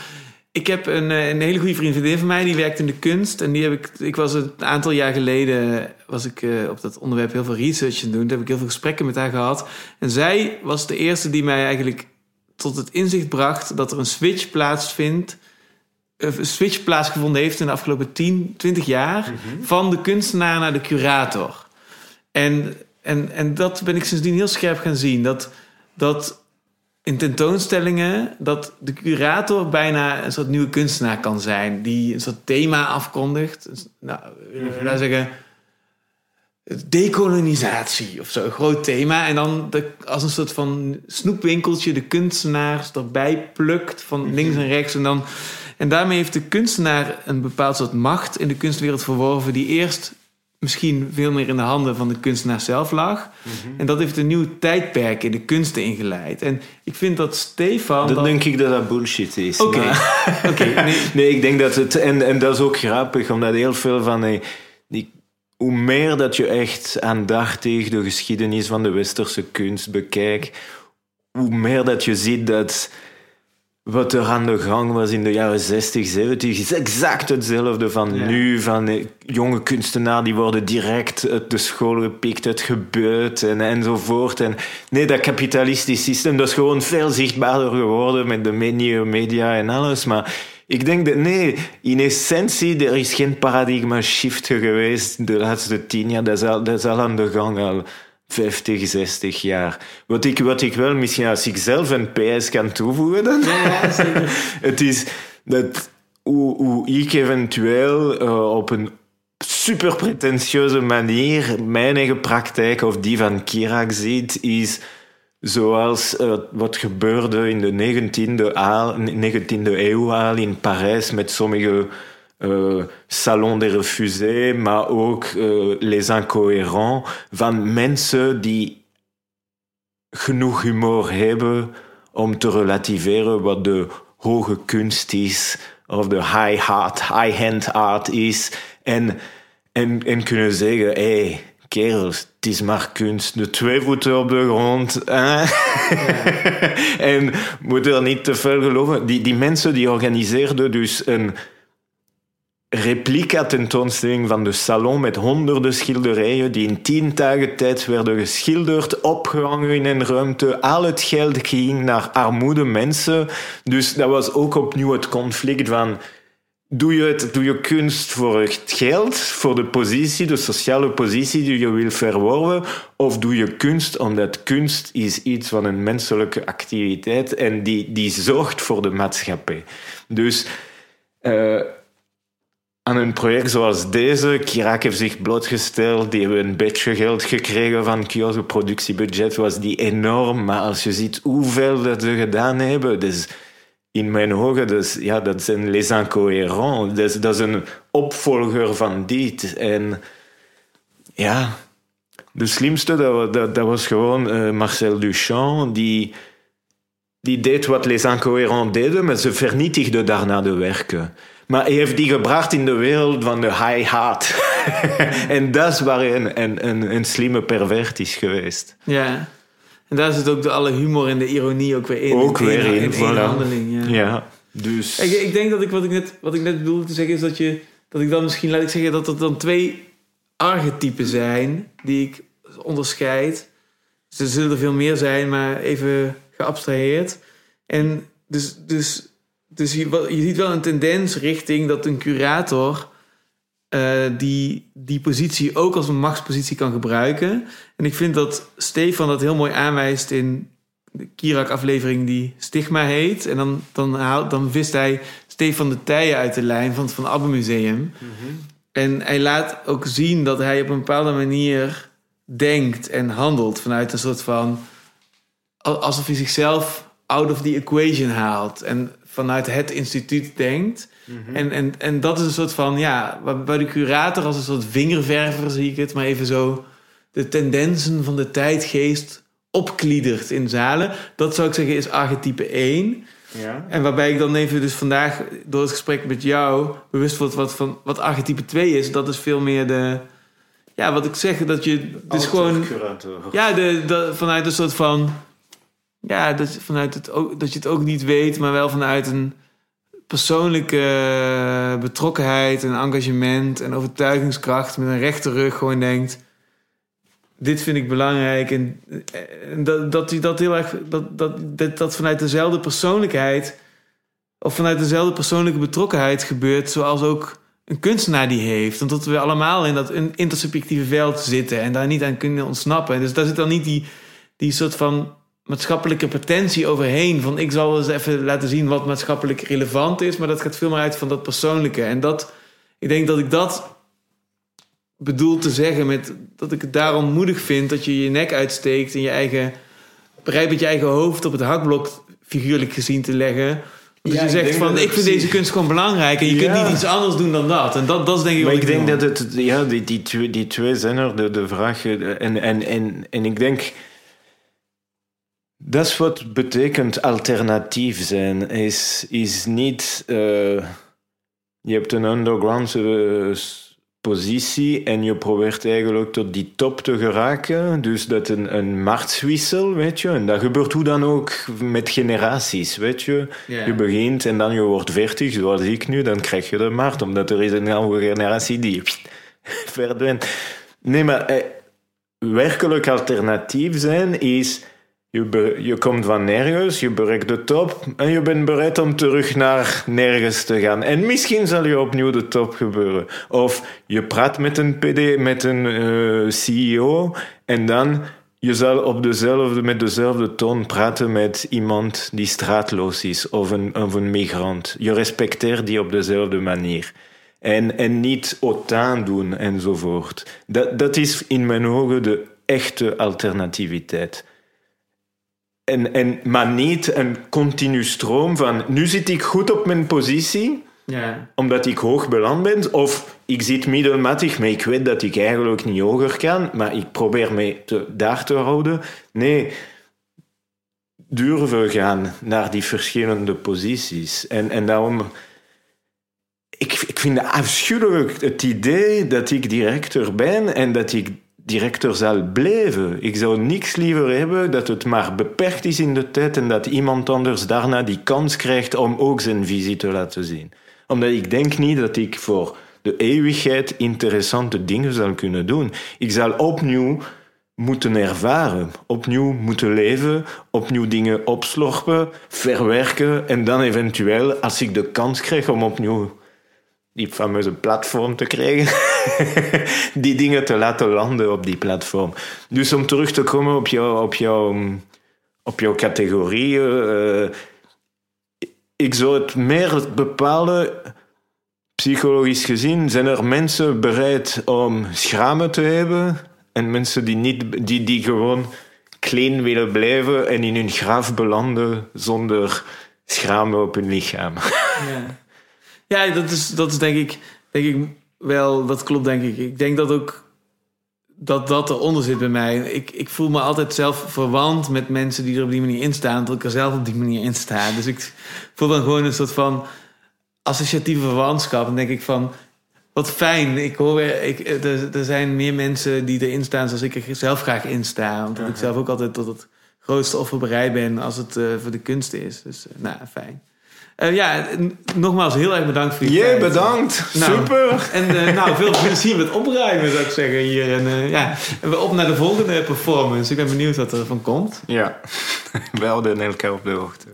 ik heb een, eh, een hele goede vriendin van mij, die werkt in de kunst. En die heb ik, ik was een aantal jaar geleden, was ik eh, op dat onderwerp heel veel research aan doen. Toen heb ik heel veel gesprekken met haar gehad. En zij was de eerste die mij eigenlijk tot het inzicht bracht dat er een switch plaatsvindt. eh, Een switch plaatsgevonden heeft in de afgelopen 10, 20 jaar. Van de kunstenaar naar de curator. En, en, en dat ben ik sindsdien heel scherp gaan zien. Dat, dat in tentoonstellingen dat de curator bijna een soort nieuwe kunstenaar kan zijn. Die een soort thema afkondigt. Nou, we nou zeggen... Decolonisatie of zo, een groot thema. En dan de, als een soort van snoepwinkeltje de kunstenaars erbij plukt van links en rechts. En, dan, en daarmee heeft de kunstenaar een bepaald soort macht in de kunstwereld verworven... die eerst misschien veel meer in de handen van de kunstenaar zelf lag. En dat heeft een nieuw tijdperk in de kunsten ingeleid. En ik vind dat Stefan... Dan dat- denk ik dat dat bullshit is. Oké, maar- oké, nee. Nee, ik denk dat het... En, en dat is ook grappig, omdat heel veel van die, die... Hoe meer dat je echt aandachtig de geschiedenis van de westerse kunst bekijkt, hoe meer dat je ziet dat wat er aan de gang was in de jaren 60, 70 is exact hetzelfde van Ja. nu. Van eh, jonge kunstenaars die worden direct uit de school gepikt, uit gebeut en, enzovoort. En nee, dat kapitalistisch systeem dat is gewoon veel zichtbaarder geworden met de nieuwe media en alles. Maar ik denk dat nee, in essentie, er is geen paradigma shift geweest de laatste tien jaar. Dat is al, dat is al aan de gang al 50, 60 jaar. Wat ik, wat ik wel misschien als ik zelf een PS kan toevoegen, dan Ja, zeker. het is dat hoe, hoe ik eventueel eh, op een super pretentieuze manier mijn eigen praktijk of die van Kirak ziet, is zoals eh, wat gebeurde in de 19e, aal- 19e eeuw al in Parijs met sommige eh Salon des Refusés, maar ook eh, Les Incohérents, van mensen die genoeg humor hebben om te relativeren wat de hoge kunst is, of de high art, high-hand art is. En, en, en kunnen zeggen, hé, hey, kerels, het is maar kunst. De twee voeten op de grond. Hè? en moet er niet te veel geloven. Die, die mensen die organiseerden dus een replica tentoonstelling van de salon met honderden schilderijen die in tien dagen tijd werden geschilderd, opgehangen in een ruimte. Al het geld ging naar armoede mensen. Dus dat was ook opnieuw het conflict van Doe je, het, doe je kunst voor het geld, voor de positie, de sociale positie die je wil verworven? Of doe je kunst omdat kunst is iets van een menselijke activiteit en die, die zorgt voor de maatschappij? Dus uh, aan een project zoals deze, Kirak heeft zich blootgesteld, die hebben een beetje geld gekregen van Kyoto, productiebudget was die enorm, maar als je ziet hoeveel dat ze gedaan hebben, dus in mijn ogen, dus, ja, dat zijn les incohérents. Is, dat is een opvolger van dit. En ja, de slimste, dat, was gewoon uh, Marcel Duchamp, die, die deed wat les incohérents deden, maar ze vernietigde daarna de werken. Maar hij heeft die gebracht in de wereld van de high heart. en dat is waar een, een, een, een slimme pervert is geweest. Ja. En daar zit ook de alle humor en de ironie ook weer in. Ook in weer in, in, in handeling. Ja. ja. dus... Ik, ik, denk dat ik wat ik, net, wat ik net bedoelde te zeggen is dat je... Dat ik dan misschien, laat ik zeggen, dat er dan twee archetypen zijn die ik onderscheid. Dus er zullen er veel meer zijn, maar even geabstraheerd. En dus, dus, dus je, je ziet wel een tendens richting dat een curator uh, die die positie ook als een machtspositie kan gebruiken. En ik vind dat Stefan dat heel mooi aanwijst in de Kirak-aflevering die Stigma heet. En dan, dan, haalt, dan vist hij Stefan de Tijen uit de lijn van het Van Abbe Museum. Mhm. En hij laat ook zien dat hij op een bepaalde manier denkt en handelt vanuit een soort van... alsof hij zichzelf out of the equation haalt. En vanuit het instituut denkt... Mhm. en, en, en dat is een soort van, ja, bij de curator als een soort vingerverver zie ik het, maar even zo de tendensen van de tijdgeest opkliedert in zalen. Dat zou ik zeggen is archetype 1. Ja. En waarbij ik dan even dus vandaag door het gesprek met jou bewust word wat, van, wat archetype 2 is. Dat is veel meer de, ja, wat ik zeg, dat je dus gewoon, ja, de, de, vanuit een soort van, ja, dat, vanuit het, dat je het ook niet weet, maar wel vanuit een persoonlijke eh, betrokkenheid en engagement en overtuigingskracht met een rechte rug gewoon denkt: dit vind ik belangrijk en, en dat, dat hij dat heel erg dat, dat, dat, dat vanuit dezelfde persoonlijkheid of vanuit dezelfde persoonlijke betrokkenheid gebeurt, zoals ook een kunstenaar die heeft. Omdat we allemaal in dat intersubjectieve veld zitten en daar niet aan kunnen ontsnappen. Dus daar zit dan niet die, die soort van maatschappelijke pretentie overheen. Van ik zal eens even laten zien wat maatschappelijk relevant is. Maar dat gaat veel meer uit van dat persoonlijke. En dat, ik denk dat ik dat bedoel te zeggen met dat ik het daarom moedig vind dat je je nek uitsteekt en je eigen bereid met je eigen hoofd op het hakblok figuurlijk gezien te leggen. Dus je zegt van, ik vind deze kunst gewoon belangrijk en je kunt niet iets anders doen dan dat. En dat, dat is denk ik Maar ik denk dat het, ja, die, die, twee, die twee zijn er, de, de vraag. En, en, en, en ik denk dat is wat betekent alternatief zijn. Is, is niet. Uh, je hebt een underground uh, positie en je probeert eigenlijk tot die top te geraken. Dus dat een, een marktwissel, weet je. En dat gebeurt hoe dan ook met generaties, weet je. Yeah. Je begint en dan je wordt veertig, zoals ik nu, dan krijg je de markt, omdat er is een oude generatie die verdwijnt. Nee, maar eh, werkelijk alternatief zijn is je, je komt van nergens, je bereikt de top en je bent bereid om terug naar nergens te gaan. En misschien zal je opnieuw de top gebeuren. Of je praat met een PD, met een uh, CEO en dan je zal op dezelfde, met dezelfde toon praten met iemand die straatloos is of een, of een migrant. Je respecteert die op dezelfde manier. En, en niet otaan doen enzovoort. Dat, dat is in mijn ogen de echte alternativiteit. En, en, maar niet een continu stroom van nu zit ik goed op mijn positie, ja. omdat ik hoog beland ben, of ik zit middelmatig, maar ik weet dat ik eigenlijk niet hoger kan, maar ik probeer me te, daar te houden. Nee, durven gaan naar die verschillende posities. En, en daarom... Ik, ik vind het afschuwelijk het idee dat ik directeur ben en dat ik directeur zal blijven. Ik zou niks liever hebben dat het maar beperkt is in de tijd en dat iemand anders daarna die kans krijgt om ook zijn visie te laten zien. Omdat ik denk niet dat ik voor de eeuwigheid interessante dingen zal kunnen doen. Ik zal opnieuw moeten ervaren, opnieuw moeten leven, opnieuw dingen opslorpen, verwerken en dan eventueel, als ik de kans krijg om opnieuw die fameuze platform te krijgen, die dingen te laten landen op die platform. Dus om terug te komen op jouw, op jouw, op jouw categorieën, uh, ik zou het meer bepalen psychologisch gezien zijn er mensen bereid om schamen te hebben en mensen die, niet, die, die gewoon klein willen blijven en in hun graf belanden zonder schamen op hun lichaam. Ja, ja dat, is, dat is denk ik, denk ik wel, dat klopt denk ik. Ik denk dat ook dat dat eronder zit bij mij. Ik, ik voel me altijd zelf verwant met mensen die er op die manier in staan, dat ik er zelf op die manier in sta. Dus ik voel dan gewoon een soort van associatieve verwantschap. Dan denk ik van, wat fijn. Ik hoor, ik, er, er zijn meer mensen die erin staan zoals ik er zelf graag in sta. Omdat ik zelf ook altijd tot het grootste offer bereid ben als het uh, voor de kunst is. Dus uh, nou, fijn. Uh, ja, nogmaals heel erg bedankt voor je Jee, bedankt. Nou, Super. En nou, veel plezier met opruimen, zou ik zeggen hier. En, ja, en we op naar de volgende performance. Ik ben benieuwd wat er van komt. Ja, we houden elkaar op de hoogte.